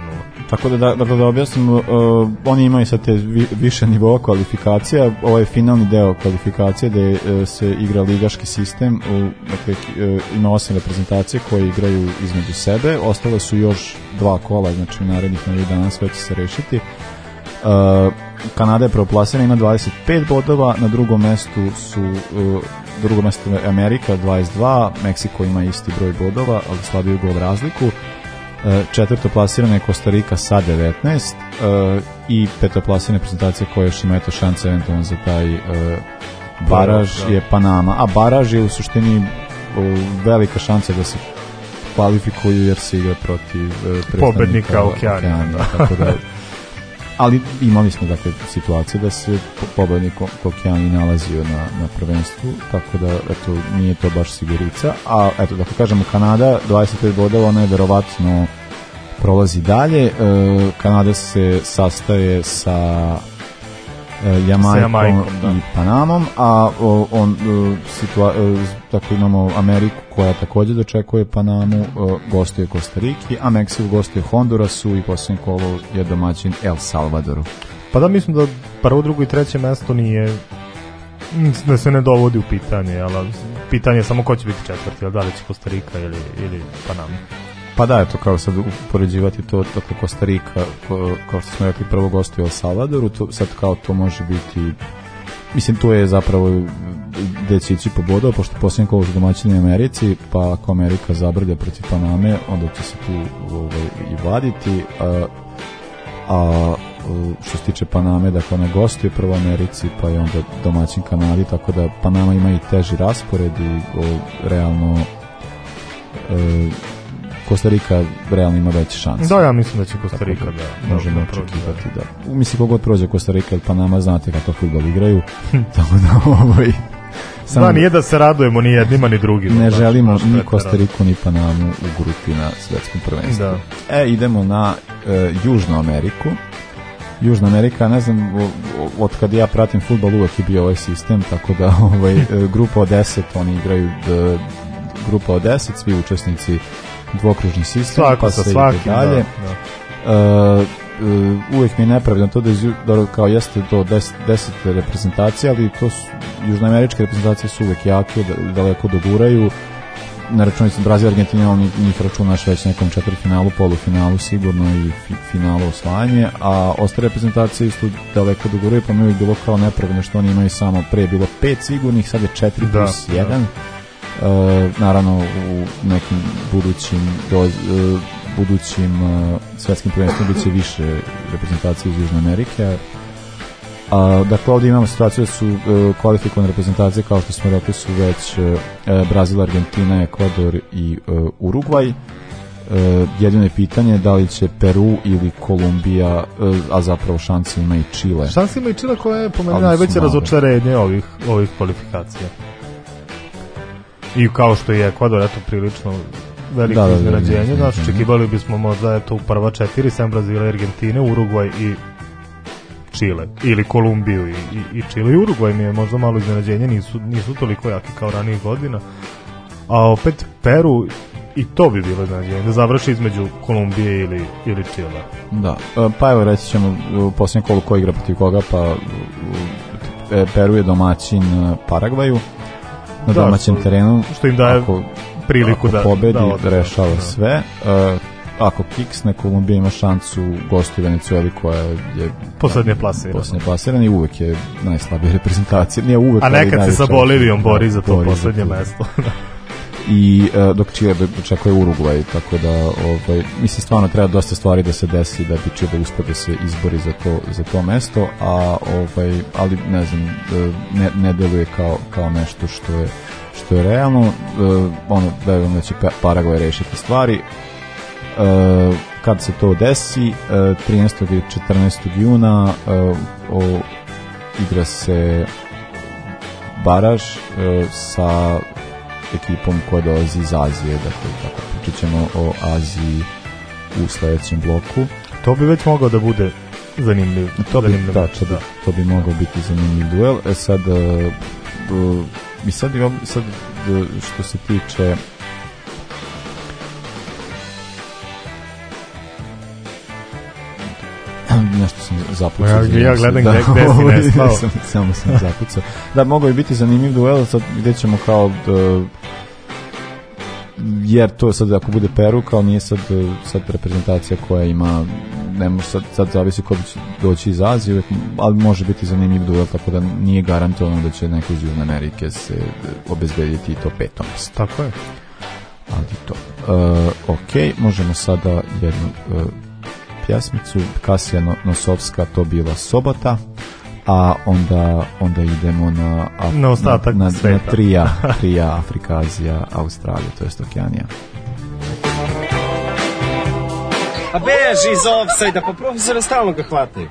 Tako da, da, dakle, da objasnim, uh, oni imaju sad te vi, više nivoa kvalifikacija, ovo je finalni deo kvalifikacije gde uh, se igra ligaški sistem, u, dakle, uh, ima osam reprezentacije koje igraju između sebe, ostale su još dva kola, znači narednih nedelju dana sve će se rešiti. Uh, Kanada je prvoplasirana, ima 25 bodova, na drugom mestu su uh, drugo mesto je Amerika 22, Meksiko ima isti broj bodova, ali slabiju gol razliku. E, četvrto plasirana je Kostarika sa 19 e, i peto plasirana reprezentacija koja još ima eto šanse eventualno za taj e, baraž Da. je Panama, a baraž je u suštini o, velika šansa da se kvalifikuju jer se igra protiv Pobednika Okeanije, da. tako da ali imali smo dakle situaciju da se po- pobednik Okeani nalazio na, na prvenstvu, tako da eto, nije to baš sigurica, a eto, dakle kažemo Kanada, 25 bodova, ona je verovatno prolazi dalje, e, Kanada se sastaje sa Jamajkom, Sa Jamajkom, da. i Panamom, a o, on e, situa e, dakle imamo Ameriku koja takođe dočekuje Panamu, e, gostuje Kostariki, a Meksiko gostuje Hondurasu i posljednje kolo je domaćin El Salvadoru. Pa da mislim da prvo, drugo i treće mesto nije da se ne dovodi u pitanje, ali pitanje je samo ko će biti četvrti, da li će Kostarika ili, ili Panama. Pa da, eto, kao sad upoređivati to, dakle, Kostarika, ko, kao što smo rekli, prvo gostuje u Salvadoru, to, sad kao to može biti mislim to je zapravo gde će ići pobodao, pošto posljednje kolo su domaćini Americi, pa ako Amerika zabrlja protiv Paname, onda će se tu ovaj, i vaditi, a, a što se tiče Paname, dakle ona gostuje prvo Americi, pa je onda domaćin Kanadi, tako da Panama ima i teži raspored i o, realno e, Kostarika realno ima veće šanse. Da, ja mislim da će Kostarika da, da možemo da očekivati da. Mislim kogod prođe Kostarika ili Panama znate kako fudbal igraju. tako da ovaj Samo, da, nije da se radujemo ni jednima ni drugima. Ne želimo ni Kostariku ni Panamu u grupi na svetskom prvenstvu. Da. E, idemo na e, Južnu Ameriku. Južna Amerika, ne znam, od kad ja pratim futbol uvek je bio ovaj sistem, tako da ovaj, e, grupa od 10, oni igraju d, grupa od 10, svi učesnici dvokružni sistem, Svako pa sa se svakim, ide dalje. Da, da. Uh, uvek mi je nepravedno to da je da kao jeste to 10 10 reprezentacija, ali to su južnoameričke reprezentacije su uvek jake, da, daleko doguraju. Na računici Brazil, Argentina, on njih računaš već nekom četvrtfinalu, polufinalu sigurno i fi, finalu osvajanje, a ostale reprezentacije isto daleko doguraju, pa mi je bilo kao nepravedno što oni imaju samo pre bilo pet sigurnih, sad je 4 Da, plus da. 1. E, naravno u nekim budućim do, e, budućim uh, svetskim prvenstvima biće više reprezentacije iz Južne Amerike. A, dakle, ovdje imamo situaciju da su uh, kvalifikovane reprezentacije, kao što smo rekli, su već uh, Brazil, Argentina, Ekvador i uh, Urugvaj. Uh, jedino je pitanje da li će Peru ili Kolumbija, uh, a zapravo šanse ima i Čile. Šanse ima i Čile koja je po meni najveće razočarenje ovih, ovih kvalifikacija. I kao što je Ekvador, eto, prilično veliko Da, da, da, iznenađenje, da, da. očekivali bismo možda eto u prva četiri, sem Brazila, i Argentine, Urugvaj i Čile, ili Kolumbiju i, i, i Čile. I Urugvaj mi je možda malo iznenađenje, nisu, nisu toliko jaki kao ranijih godina, a opet Peru i to bi bilo iznenađenje, da završi između Kolumbije ili, ili Čile. Da, e, pa evo reći ćemo u posljednjem kolu ko igra protiv koga, pa e, Peru je domaćin e, Paragvaju na Da, domaćem terenu. što im daje ako, priliku ako da- pobedi, da ode, rešava da. sve. E, ako kiksne, Kolumbija ima šancu gosti Venecueli koja je Poslednje plasirana. Poslednje plasirana i uvek je najslabija reprezentacija. Nije uvek, A nekad se sa Bolivijom bori za to poslednje to. mesto. i e, dok Čile očekuje Urugvaj, tako da ovaj, mislim stvarno treba dosta stvari da se desi da bi Čile uspio da se izbori za to, za to mesto, a ovaj, ali ne znam, e, ne, ne deluje kao, kao nešto što je što je realno, e, ono, verujem da će Pa- Paragvaj rešiti stvari, e, kad se to desi, e, 13. i 14. juna e, o, igra se baraž e, sa ekipom koja dolazi iz Azije, dakle tako pričat ćemo o Aziji u sledećem bloku. To bi već mogao da bude zanimljiv. To bi, zanimljiv da, to bi, to bi mogao biti zanimljiv duel. E sad, e, e, i sad, imam, sad e, što se tiče zapucao. Ja- ja gledam da, gde- gde si nestao. sam, samo sam zapucao. Da, mogao je biti zanimljiv duel, sad gde ćemo kao da, jer to sad ako bude Peru kao nije sad, e, sad reprezentacija koja ima ne može sad, sad zavisi ko će doći iz Azije ali može biti zanimljiv duel tako da nije garantovano da će neko iz Južne Amerike se e, obezbediti i to peto mesto Tako je. ali to uh, ok, možemo sada jednu uh, pjesmicu Kasija No- Nosovska to bila sobota a onda onda idemo na Af- Na ostatak na, na, na sveta. trija, trija Afrika, Azija, Australija, to jest Okeanija. A beži iz offside, pa profesora stalno ga hvataju.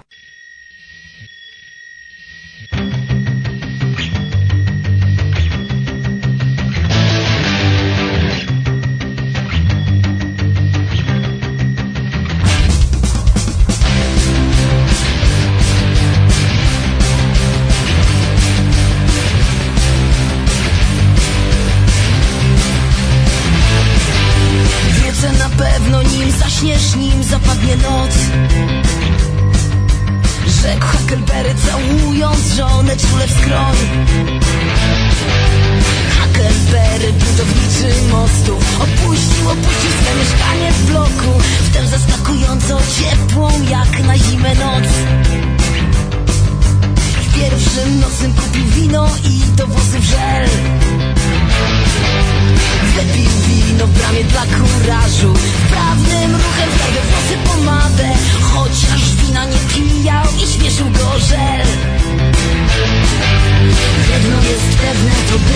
zaczniesz, nim zapadnie noc. Rzekł Huckleberry całując żonę czule w skroń. Huckleberry budowniczy mostu Opuścił, opuścił swe mieszkanie w bloku W zaskakująco ciepłą jak na zimę noc. W pierwszym nocnym kupił wino i do włosów żel. Wypił wino w bramie dla kurażu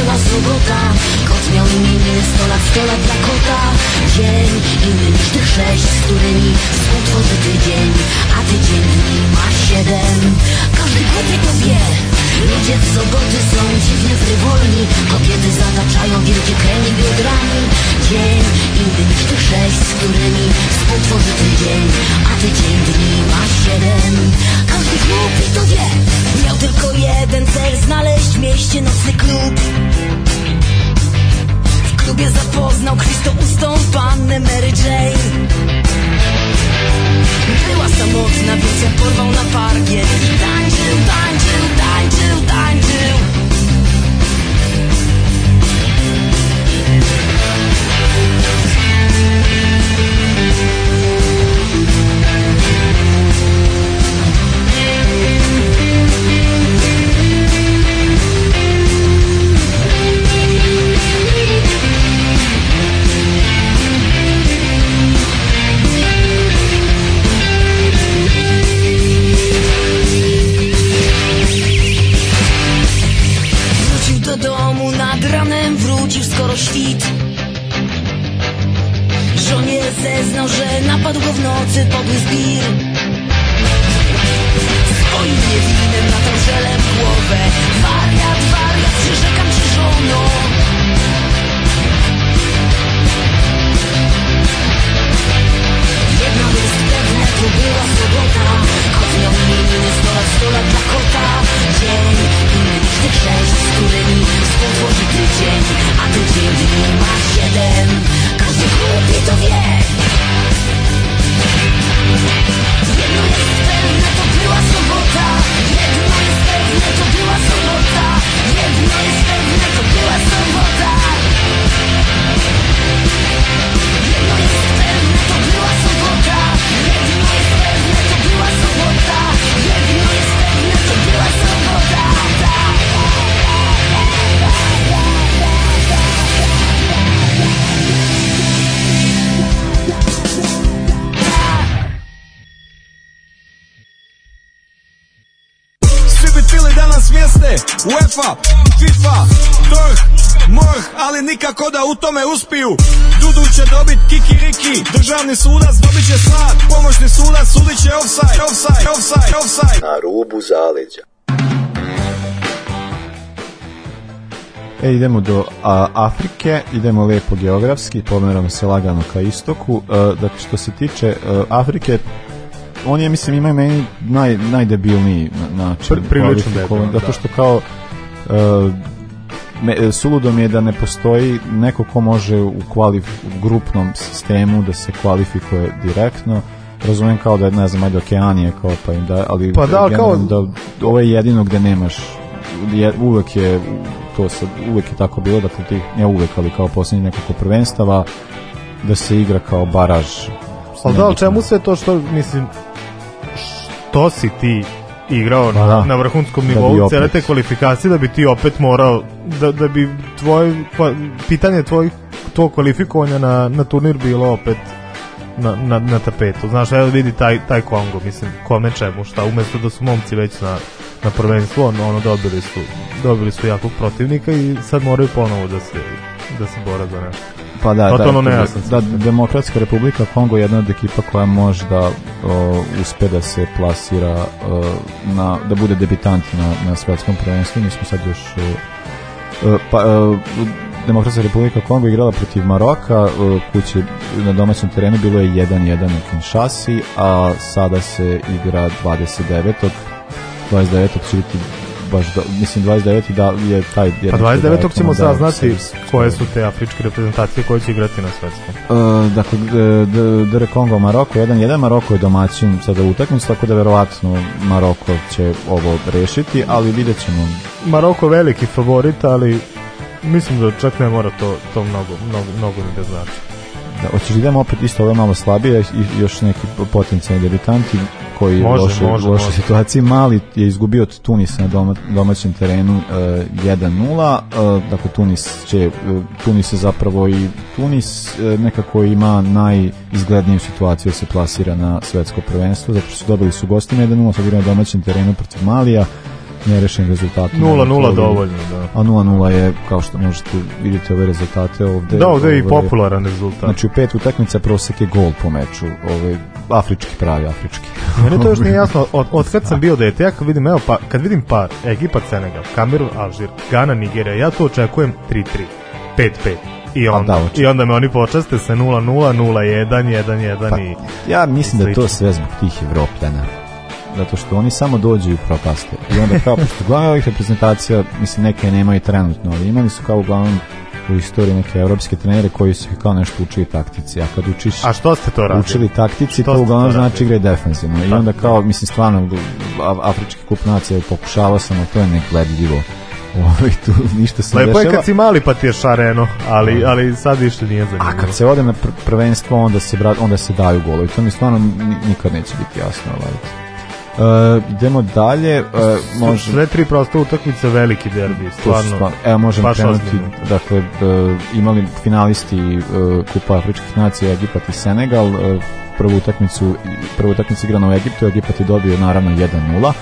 była sobota Kot miał imieniny, sto lat, sto lat dla kota Dzień inny niż tych sześć, z którymi współtworzy tydzień A tydzień ma siedem. Każdy głupie to wie Ludzie w soboty są dziwnie frywolni Kobiety zataczają wielkie kręgi biodrami Dzień inny niż tych sześć, z którymi współtworzy tydzień A tydzień dni ma siedem. Każdy głupi to wie Miał tylko jeden cel Znaleźć w mieście nocny klub. W klubie zapoznał krwistoustą pannę Mary Jane. Była samotna, więc ją porwał na parkiet. I tańczył, tańczył, till I że napadł go w nocy podły zbir Swoim niewinnym latał żelem głowę. Wariat, wariat, przyrzekam ci żono. Jedno jest pewne, to była sobota. Kot miał imieniny, sto lat, sto lat dla kota Dzień inny niż tych sześć, z którymi współtworzy tydzień A tydzień ma siedem Jedno jest pewne, to była sobota Jedno jest pewne, to była UEFA, FIFA, DORH, MORH Ali nikako da u tome uspiju Dudu će dobit kikiriki Državni sudac dobit će slad Pomoćni sudac sudit će offside Offside, offside, offside Na rubu zaleđa. E, idemo do a, Afrike, idemo lepo geografski, pomeramo se lagano ka istoku. E, dakle, što se tiče e, Afrike, oni, ja mislim, imaju meni naj, najdebilniji na- način. Pri- prilično debilno, Zato da. što kao me, suludo mi je da ne postoji neko ko može u, kvalif, u grupnom sistemu da se kvalifikuje direktno. Razumem kao da je, ne znam, ajde Okeanije kao pa im da, ali Pa da, kao- da ovo je jedino gde nemaš je, uvek je to sad, uvek je tako bilo dakle tih, ne uvek, ali kao posljednjih nekoliko prvenstava da se igra kao baraž. Ali da, ali čemu sve to što, mislim, što si ti igrao Pa da. na vrhunskom Da nivou opet. cele te kvalifikacije da bi ti opet morao da, da bi tvoj kva- pitanje tvojih tvog kvalifikovanja na, na turnir bilo opet na, na, na tapetu. Znaš, evo vidi taj, taj Kongo, mislim, kome čemu, šta, umesto da su momci već na, na prvenstvu, ono, ono dobili su dobili su jakog protivnika i sad moraju ponovo da se da se bore za nešto. Pa da, Totalno da, da, sve. Demokratska republika Kongo je jedna od ekipa koja može da o, uspe da se plasira o, na, da bude debitant na, na svetskom prvenstvu. Mi smo sad još o, o, pa, o, Demokratska republika Kongo igrala protiv Maroka, o, kući na domaćem terenu bilo je 1-1 u Kinshasi, a sada se igra 29. 29. će biti baš do, mislim 29. da je taj Pa jedan 29. ćemo da, saznati koje su te afričke reprezentacije koje će igrati na svetskom. Uh, dakle, d- DR Kongo Maroko 1-1, Maroko je domaćin sada utakmicu, tako da verovatno Maroko će ovo rešiti, ali vidjet ćemo. Maroko veliki favorit, ali mislim da čak ne mora to, to mnogo, mnogo, mnogo ni da znači. Da, hoćeš da idemo opet isto ovo malo slabije i još neki potencijalni debitanti koji može, loše, može, loše može. situaciji. Mali je izgubio od Tunisa na doma, domaćem terenu uh, 1-0. Uh, dakle, Tunis će, uh, Tunis je zapravo i Tunis uh, nekako ima najizgledniju situaciju da se plasira na svetsko prvenstvo, zato što su dobili su gostima 1-0, sad igraju na domaćem terenu protiv Malija nerešen rezultat 0-0 dovoljno, da. A 0-0 je, kao što možete vidjeti ove rezultate ovde. Da, ovde je i ovaj, popularan rezultat. Znači u pet utakmica prosek je gol po meču, ovaj, afrički, pravi afrički. Meni to još nije jasno, od, od kad sam bio dete, ja kad vidim, evo, pa, kad vidim par, Egipat, Senegal, Kamerun, Alžir, Gana, Nigerija, ja to očekujem 3-3, 5-5. I onda, da, I onda me oni počaste sa 0-0, 0-1, 1-1 pa, i... Ja mislim da je to sve zbog tih Evropljana zato što oni samo dođu i propaste. I onda kao, pošto uglavnom ovih reprezentacija, mislim, neke nemaju trenutno, ali imali su kao uglavnom u istoriji neke evropske trenere koji su kao nešto učili taktici, a kad učiš a što ste to radili? učili taktici, što to uglavnom znači igre defensivno. I onda kao, mislim, stvarno, Afrički kup nacija pokušavao sam, ali to je negledljivo. Ovaj tu ništa se Lepo je kad si mali pa ti je šareno, ali ali sad više nije zanimljivo. A kad se ode na pr prvenstvo onda se onda se daju golovi. To mi stvarno nikad neće biti jasno, ovaj. Uh, idemo dalje, uh, može... Sve tri prosto utakmice, veliki derbi, stvarno. stvarno. Evo, možemo krenuti, dakle, uh, imali finalisti uh, Kupa Afričkih nacija, Egipat i Senegal, uh, prvu utakmicu, prvu utakmicu igrana u Egiptu, Egipat je dobio naravno 1-0,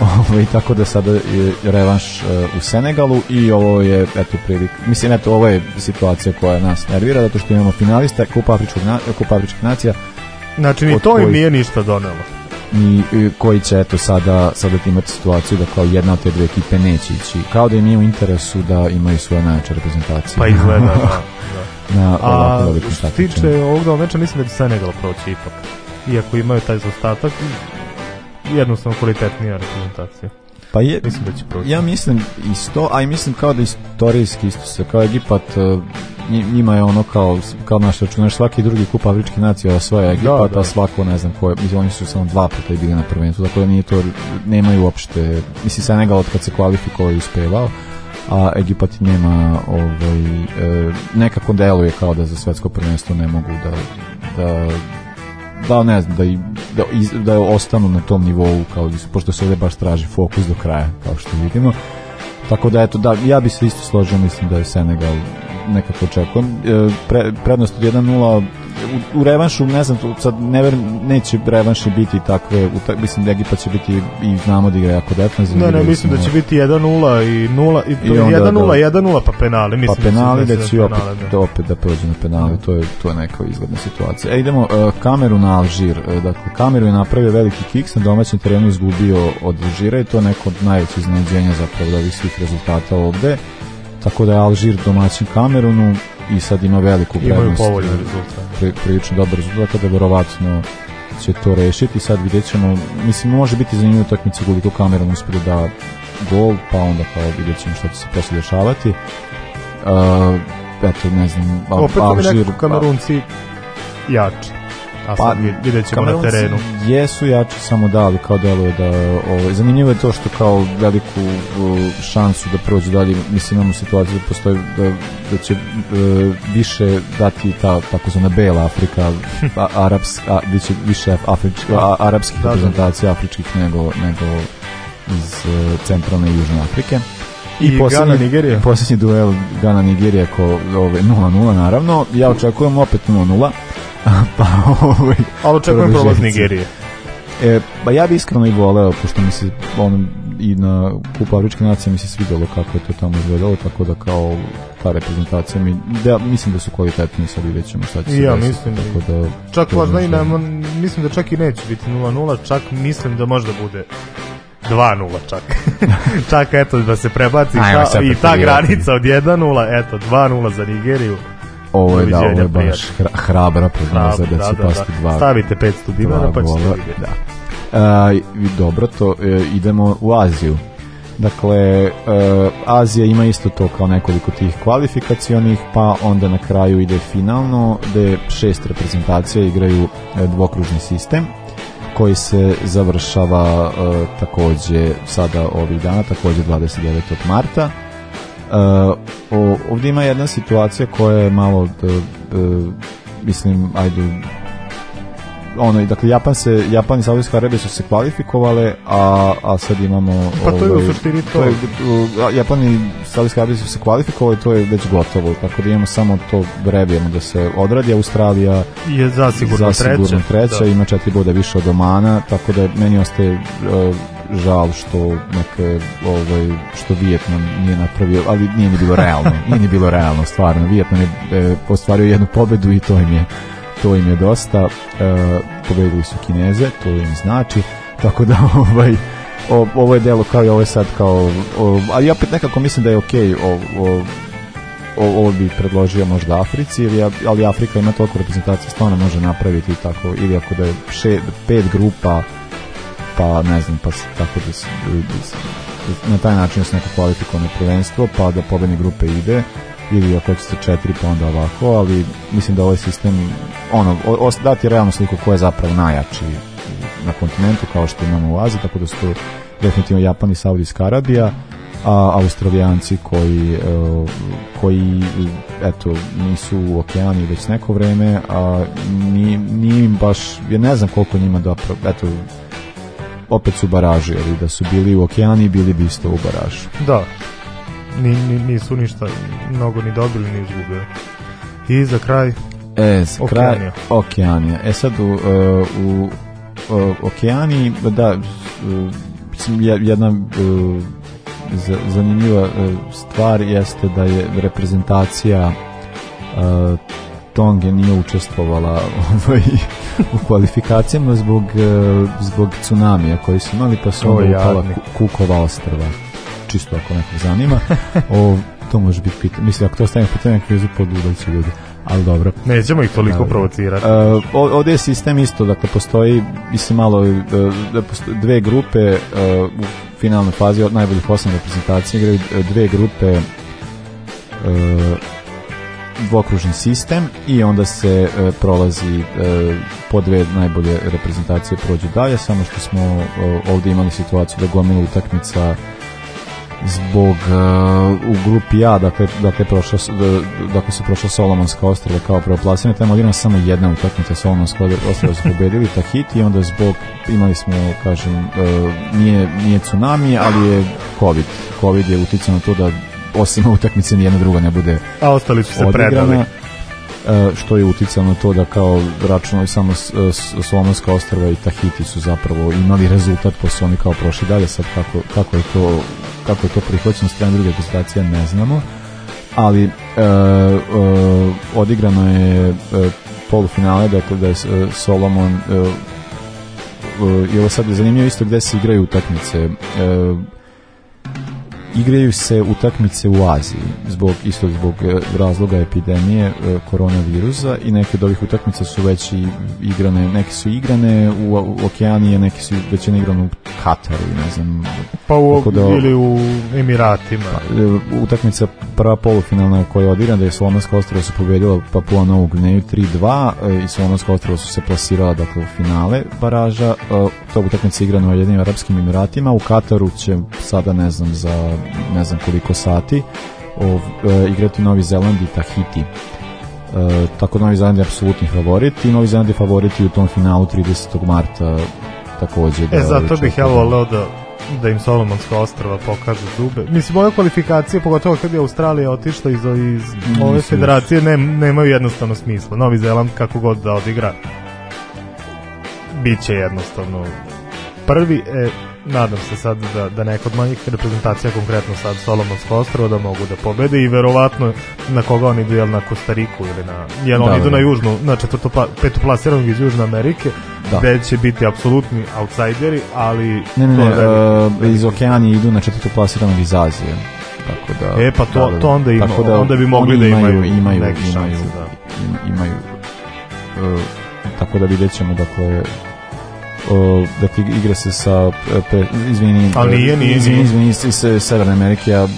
ovaj, tako da sada je revanš uh, u Senegalu i ovo je, eto, prilik, mislim, eto, ovo je situacija koja nas nervira, zato što imamo finalista Kupa Afričkih, Kupa Afričkih nacija, Znači, ni to im nije ništa donelo i, koji će eto sada sada imati situaciju da kao jedna od te dve ekipe neće ići. Kao da im je u interesu da imaju svoje najjače reprezentacije. Pa izgleda da, da. na a što tiče ovog meča mislim da će Senegal proći ipak. Iako imaju taj zastatak jednostavno kvalitetnija reprezentacija pa je, mislim da će proći. Ja mislim isto, a i mislim kao da istorijski isto se, kao Egipat njima je ono kao, kao naš računaš svaki drugi kup afričkih nacija osvaja Egipat, da, da. a svako ne znam koje, mislim oni su samo dva puta i bili na prvenstvu, tako da nije to, nemaju uopšte, mislim Senegal od kad se kvalifikovao i uspevao, a Egipat nema ovaj, e, nekako deluje kao da za svetsko prvenstvo ne mogu da, da da ne znam, da, da, da ostanu na tom nivou kao, pošto se ovde baš traži fokus do kraja kao što vidimo. Tako da eto, da, ja bi se isto složio mislim da je Senegal nekako očekujem. Pre, prednost od 1-0 u, u revanšu, ne znam, sad ne ver, neće revanši biti takve, u ta, mislim da Egipat će biti i znamo da igra jako defensivno. Ne, ne, mislim da će biti 1-0 i 0 i, I 1-0, 1-0 pa penali, mislim pa penali da će opet, penale, da. opet da prođe na penali, to je to je neka izgledna situacija. E idemo uh, Kameru na Alžir. Uh, dakle Kameru je napravio veliki kiks na domaćem terenu izgubio od Alžira i to je neko od najvećih iznenađenja zapravo da ovih svih rezultata ovde. Tako da je Alžir domaćin Kamerunu i sad ima veliku prednost. Imaju povoljni rezultat. Pri, prilično dobar rezultat, kada verovatno će to rešiti. Sad vidjet ćemo, mislim, može biti zanimljiva utakmica koliko Kamerun uspije da gol, pa onda kao vidjet ćemo šta će se posle dešavati. Uh, eto, ne znam, Opet Alžir... Opet Kamerunci jači a pa, vidjet ćemo na terenu. Jesu jači samo da, ali kao deluje da ovaj, zanimljivo je to što kao veliku šansu da prođe dalje, mislim imamo situaciju da postoji da, da će uh, više dati ta takozvana bela Afrika, a, arapsk, a, gde će više afrički, a, arapskih da, reprezentacija afričkih nego, nego iz uh, centralne i južne Afrike. I, I Gana Nigerija. Posljednji duel Gana Nigerija ko ovaj 0-0 naravno. Ja očekujem opet 0-0 pa ovaj ali očekujem prolaz Nigerije. E, pa ja bih iskreno i voleo, pošto mi se on, i na Kupu Afričke nacije mi se svidjelo kako je to tamo izgledalo, tako da kao ta reprezentacija mi, da, mislim da su kvalitetni, sad vidjet ćemo šta će se ja, mislim, tako da, čak možda i nema, mislim da čak i neće biti 0-0, čak mislim da možda bude 2-0 čak. čak eto da se prebaci Ajmo, ta, i ta granica od 1-0, eto 2-0 za Nigeriju ovo je, da, ovo je baš hra, hrabra prognoza da, da će da, pasti da. dva. Stavite 500 dinara pa ćete vidjeti. Da. Uh, dobro, to uh, idemo u Aziju. Dakle, uh, Azija ima isto to kao nekoliko tih kvalifikacionih, pa onda na kraju ide finalno, gde šest reprezentacija igraju dvokružni sistem koji se završava uh, takođe sada ovih dana, takođe 29. marta Uh, ovdje ima jedna situacija koja je malo uh, mislim, ajde, ono, dakle, Japan se, Japan i Saudijska Arabija su se kvalifikovale, a, a sad imamo... Pa to je u ovaj, suštini to. to je, Japan i Saudijska Arabija su se kvalifikovali, to je već gotovo, tako da imamo samo to rebijemo da se odradi, Australija je zasigurno, zasigurno treća, treća da. ima četiri boda više od Omana, tako da meni ostaje uh, žal što neke, ovaj, što Vijetnam nije napravio, ali nije ni bilo realno, nije ni bilo realno, stvarno. Vijetnam je e, ostvario jednu pobedu i to im je to im je dosta. E, pobedili su Kineze, to im znači. Tako da ovaj o, ovo je delo kao i ovo je sad kao o, ali opet nekako mislim da je okej okay, o, o, ovo bi predložio možda Africi ili, ali Afrika ima toliko reprezentacije stvarno može napraviti tako ili ako da je še, pet grupa pa ne znam pa tako da se, na taj način da se neko kvalifikovano prvenstvo pa da pobedni grupe ide ili ako ćete četiri pa onda ovako, ali mislim da ovaj sistem ono, dati realnu sliku ko je zapravo najjači na kontinentu kao što imamo u Aziji, tako da su to definitivno Japan i Saudijska Arabija a Australijanci koji uh, koji eto nisu u okeani već neko vreme a ni, ni im baš ja ne znam koliko njima da eto opet su baraži ali da su bili u okeani bili bi isto u baražu da ni, ni, nisu ništa mnogo ni dobili ni izgubili. I za kraj E, za kraj Okeanija. E sad u, uh, u uh, Okeaniji, da, uh, jedna zanimljiva stvar jeste da je reprezentacija Tonge nije učestvovala ovaj, u kvalifikacijama zbog, uh, zbog tsunamija koji su imali pa su onda upala Kukova ostrava čisto ako nekog zanima. o, to može biti pitanje. Mislim, ako to stavimo pitanje, neki jezu podudaći ljudi. Ali dobro. Nećemo ih toliko da, provocirati. Uh, ovdje je sistem isto, dakle, postoji, mislim, malo, uh, dve grupe uh, u finalnoj fazi od najboljih osam reprezentacija igraju dve grupe uh, dvokružni sistem i onda se e, prolazi e, po dve najbolje reprezentacije prođu dalje, samo što smo e, ovdje imali situaciju da gomilu utakmica zbog uh, u grupi A dakle, dakle, prošla, dakle su prošla Solomonska ostrava kao prvoplasirana tamo odigrana samo jedna utakmica Solomonska ostrava su pobedili Tahiti i onda zbog imali smo kažem uh, nije, nije tsunami ali je COVID. COVID je uticao na to da osim utakmice nijedna druga ne bude a ostali su se predali. uh, što je uticalo na to da kao računali samo Solomonska ostrava i Tahiti su zapravo imali rezultat pa su oni kao prošli dalje. Sad kako, kako je to kako je to prihvaćeno strane druge reprezentacije ne znamo. Ali e, e, odigrano je e, polufinale dakle da je e, Solomon e, e, i ovo sad je zanimljivo isto gde se igraju utakmice? E, igraju se utakmice u Aziji zbog isto zbog e, razloga epidemije e, koronavirusa i neke od ovih utakmica su već igrane, neke su igrane u, u Okeanije, neke su već igrane u Kataru, ne znam. Pa u, da, ili u Emiratima. Pa, e, utakmica prva polufinalna koja je odigrana da je Slovenska ostrava su pobedila Papua Novu Gneju 3-2 i Slovenska ostrava su se plasirala dakle u finale baraža. To utakmica igrana u jedinim Arabskim Emiratima. U Kataru će sada ne znam za ne znam koliko sati ov, e, igrati Novi Zeland i Tahiti e, tako Novi Zeland je apsolutni favorit i Novi Zeland je favorit u tom finalu 30. marta takođe da, e zato bih ja voleo da da im Solomonska ostrava pokaže zube. Mislim, ove kvalifikacije, pogotovo kad je Australija otišla iz, iz ove federacije, ne, nemaju jednostavno smisla. Novi Zeland, kako god da odigra, bit će jednostavno prvi. E, nadam se sad da, da neka od manjih reprezentacija, konkretno sad Solomonsko ostrovo, da mogu da pobede i verovatno na koga oni idu, jel na Kostariku ili na, jel da, oni idu da. na južnu, na četvrto, petu plasiranog iz Južne Amerike, da. gde će biti apsolutni outsideri, ali... Ne, ne, ne, uh, iz Okeanije idu na četvrto plasiranog iz Azije. Tako da, e pa to, da, da, to onda ima, da, onda bi mogli da imaju, imaju, imaju, imaju, šanse, da. imaju uh, tako da vidjet ćemo dakle o, dakle igra se sa pe, izvini, ali nije, nije, izvini, izvini, iz, Severne Amerike ja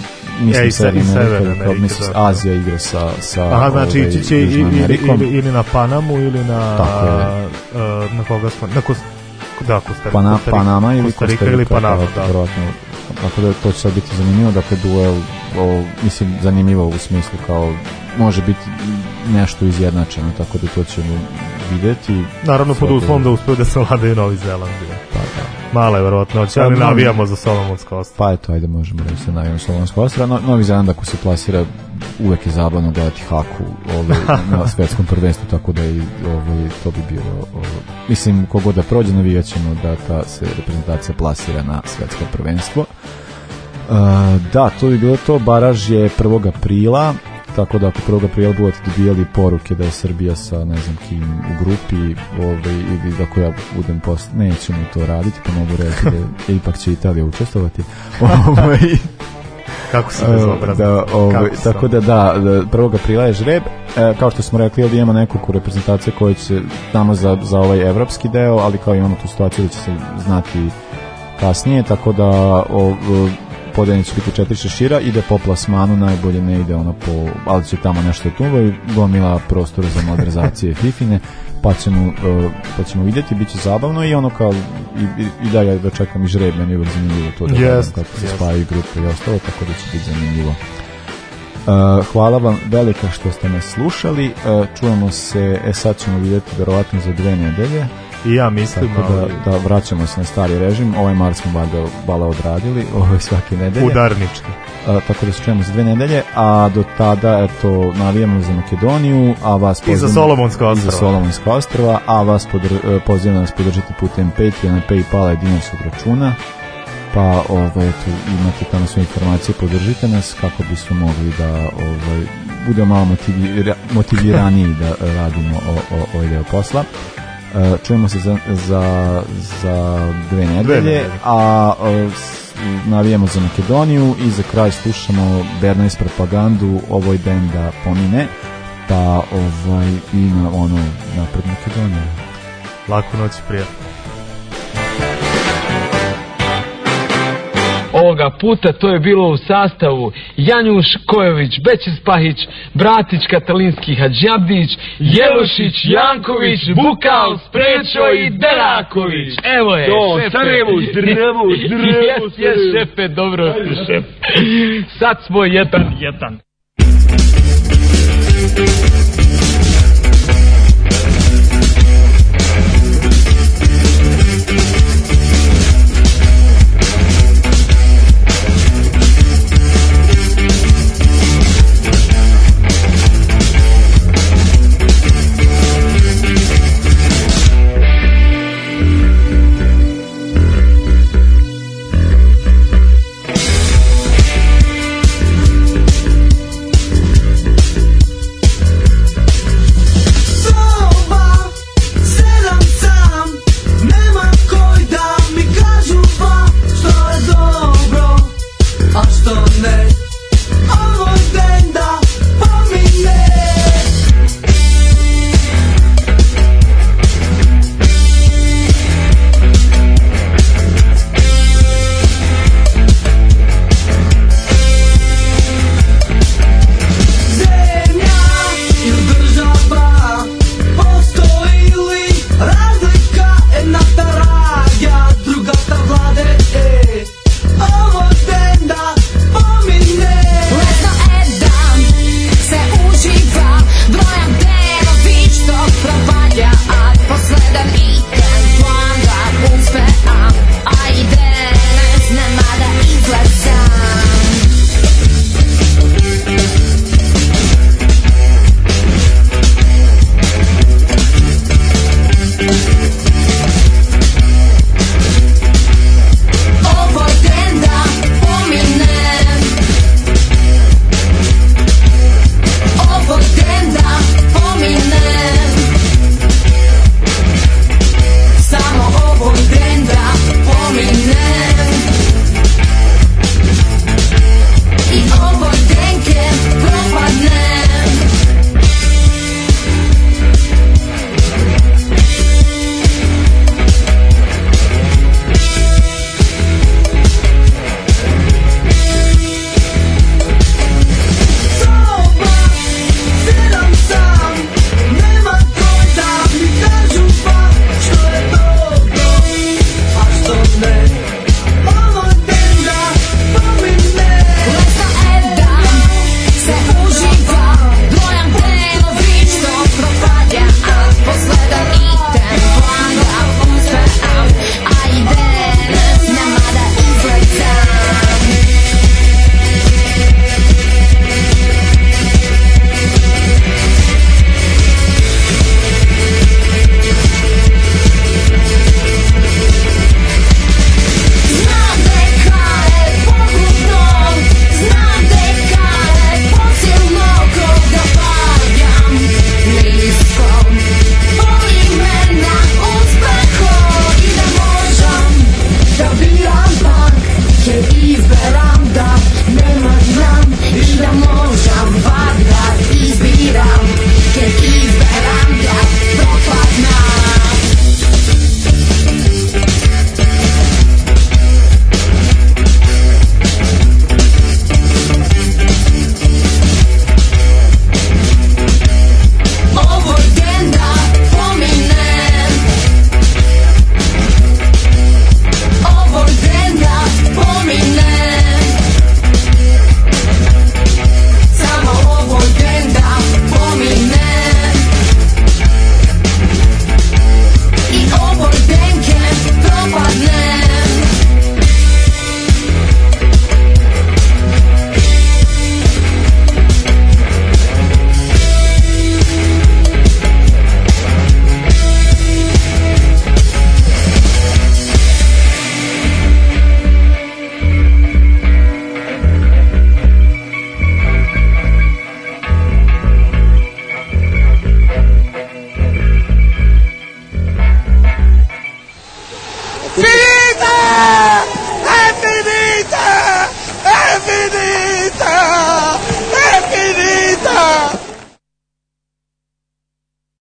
mislim ja, Severne Amerike, kao mislim da, Azija igra sa, sa Aha, znači ovaj, ići će ili, ili, ili na Panamu ili na Tako je. Uh, na koga smo na Kost, da, Kostarika, Pana, Kostarika, Panama ili Kostarika, ili Panama, da. Verovatno, tako da to će sad biti zanimljivo, dakle duel o, mislim zanimljivo u smislu kao može biti nešto izjednačeno, tako da to ćemo videti. Naravno pod uslovom da uspeju da se vladaju Novi Zeland. Pa da. Mala je verovatnoća, ali navijamo za Solomonsko ostrvo. Pa eto, ajde možemo reći se navijamo Solomonsko ostrvo. No, Novi Zeland ako se plasira uvek je zabavno gledati Haku ovaj, na svetskom prvenstvu, tako da i ovaj, to bi bilo ovaj, mislim, kogod da prođe navijat ćemo da ta se reprezentacija plasira na svetsko prvenstvo. Uh, da, to bi bilo to, baraž je 1. aprila, tako da ako 1. aprila budete dobijali poruke da je Srbija sa ne znam kim u grupi ovaj, ili da ako ja budem post... nećemo to raditi pa mogu reći da ipak će Italija učestovati ovaj, kako se bezobrazno da, ovaj, tako da da, da 1. aprila je žreb e, kao što smo rekli ovdje imamo nekoliko reprezentacije koje će tamo za, za ovaj evropski deo ali kao imamo tu situaciju da će se znati kasnije tako da o, podeljeni će biti četiri šešira, ide po plasmanu, najbolje ne ide ono po, ali će tamo nešto tuva i gomila prostora za modernizacije Fifine, pa ćemo, uh, pa ćemo vidjeti, bit će zabavno i ono kao, i, i, i dalje da čekam i žreb, meni je uvijek zanimljivo to da yes, kako se yes. spaju grupe i ostalo, tako da će biti zanimljivo. Uh, hvala vam velika što ste nas slušali. Uh, čujemo se, e sad ćemo vidjeti verovatno za dve nedelje. I ja mislim Tako da, da vraćamo se na stari režim. Ovaj mar smo valjda bala odradili, ovaj svake nedelje. Udarnički. A, tako da se čujemo za dve nedelje, a do tada eto navijamo za Makedoniju, a vas pozivamo i za Solomonska ostrva. I za Solomonska ostrva, a vas podr, pozivamo da nas podržite putem Patreona, Paypala i dinarskog računa. Pa ovaj eto imate tamo sve informacije, podržite nas kako bismo mogli da ovaj budemo malo motivira, motiviraniji da radimo o, o, ovaj deo posla. Uh, čujemo se za, za, za dve nedelje, a uh, navijamo za Makedoniju i za kraj slušamo Bernays propagandu ovoj bend da pomine pa ovaj i na ono napred Makedonija. Laku noć prijatno Ovoga puta to je bilo u sastavu Janjuš Kojović, Bećis Pahić, Bratić Katalinski Hadžabdić, Jelušić, Janković, Bukal, Sprečo i Deraković. Evo je, Do, šefe. Sarajevo, zdravo, zdravo, Jes, jes, šefe, dobro, šefe. Sad smo jedan, jedan.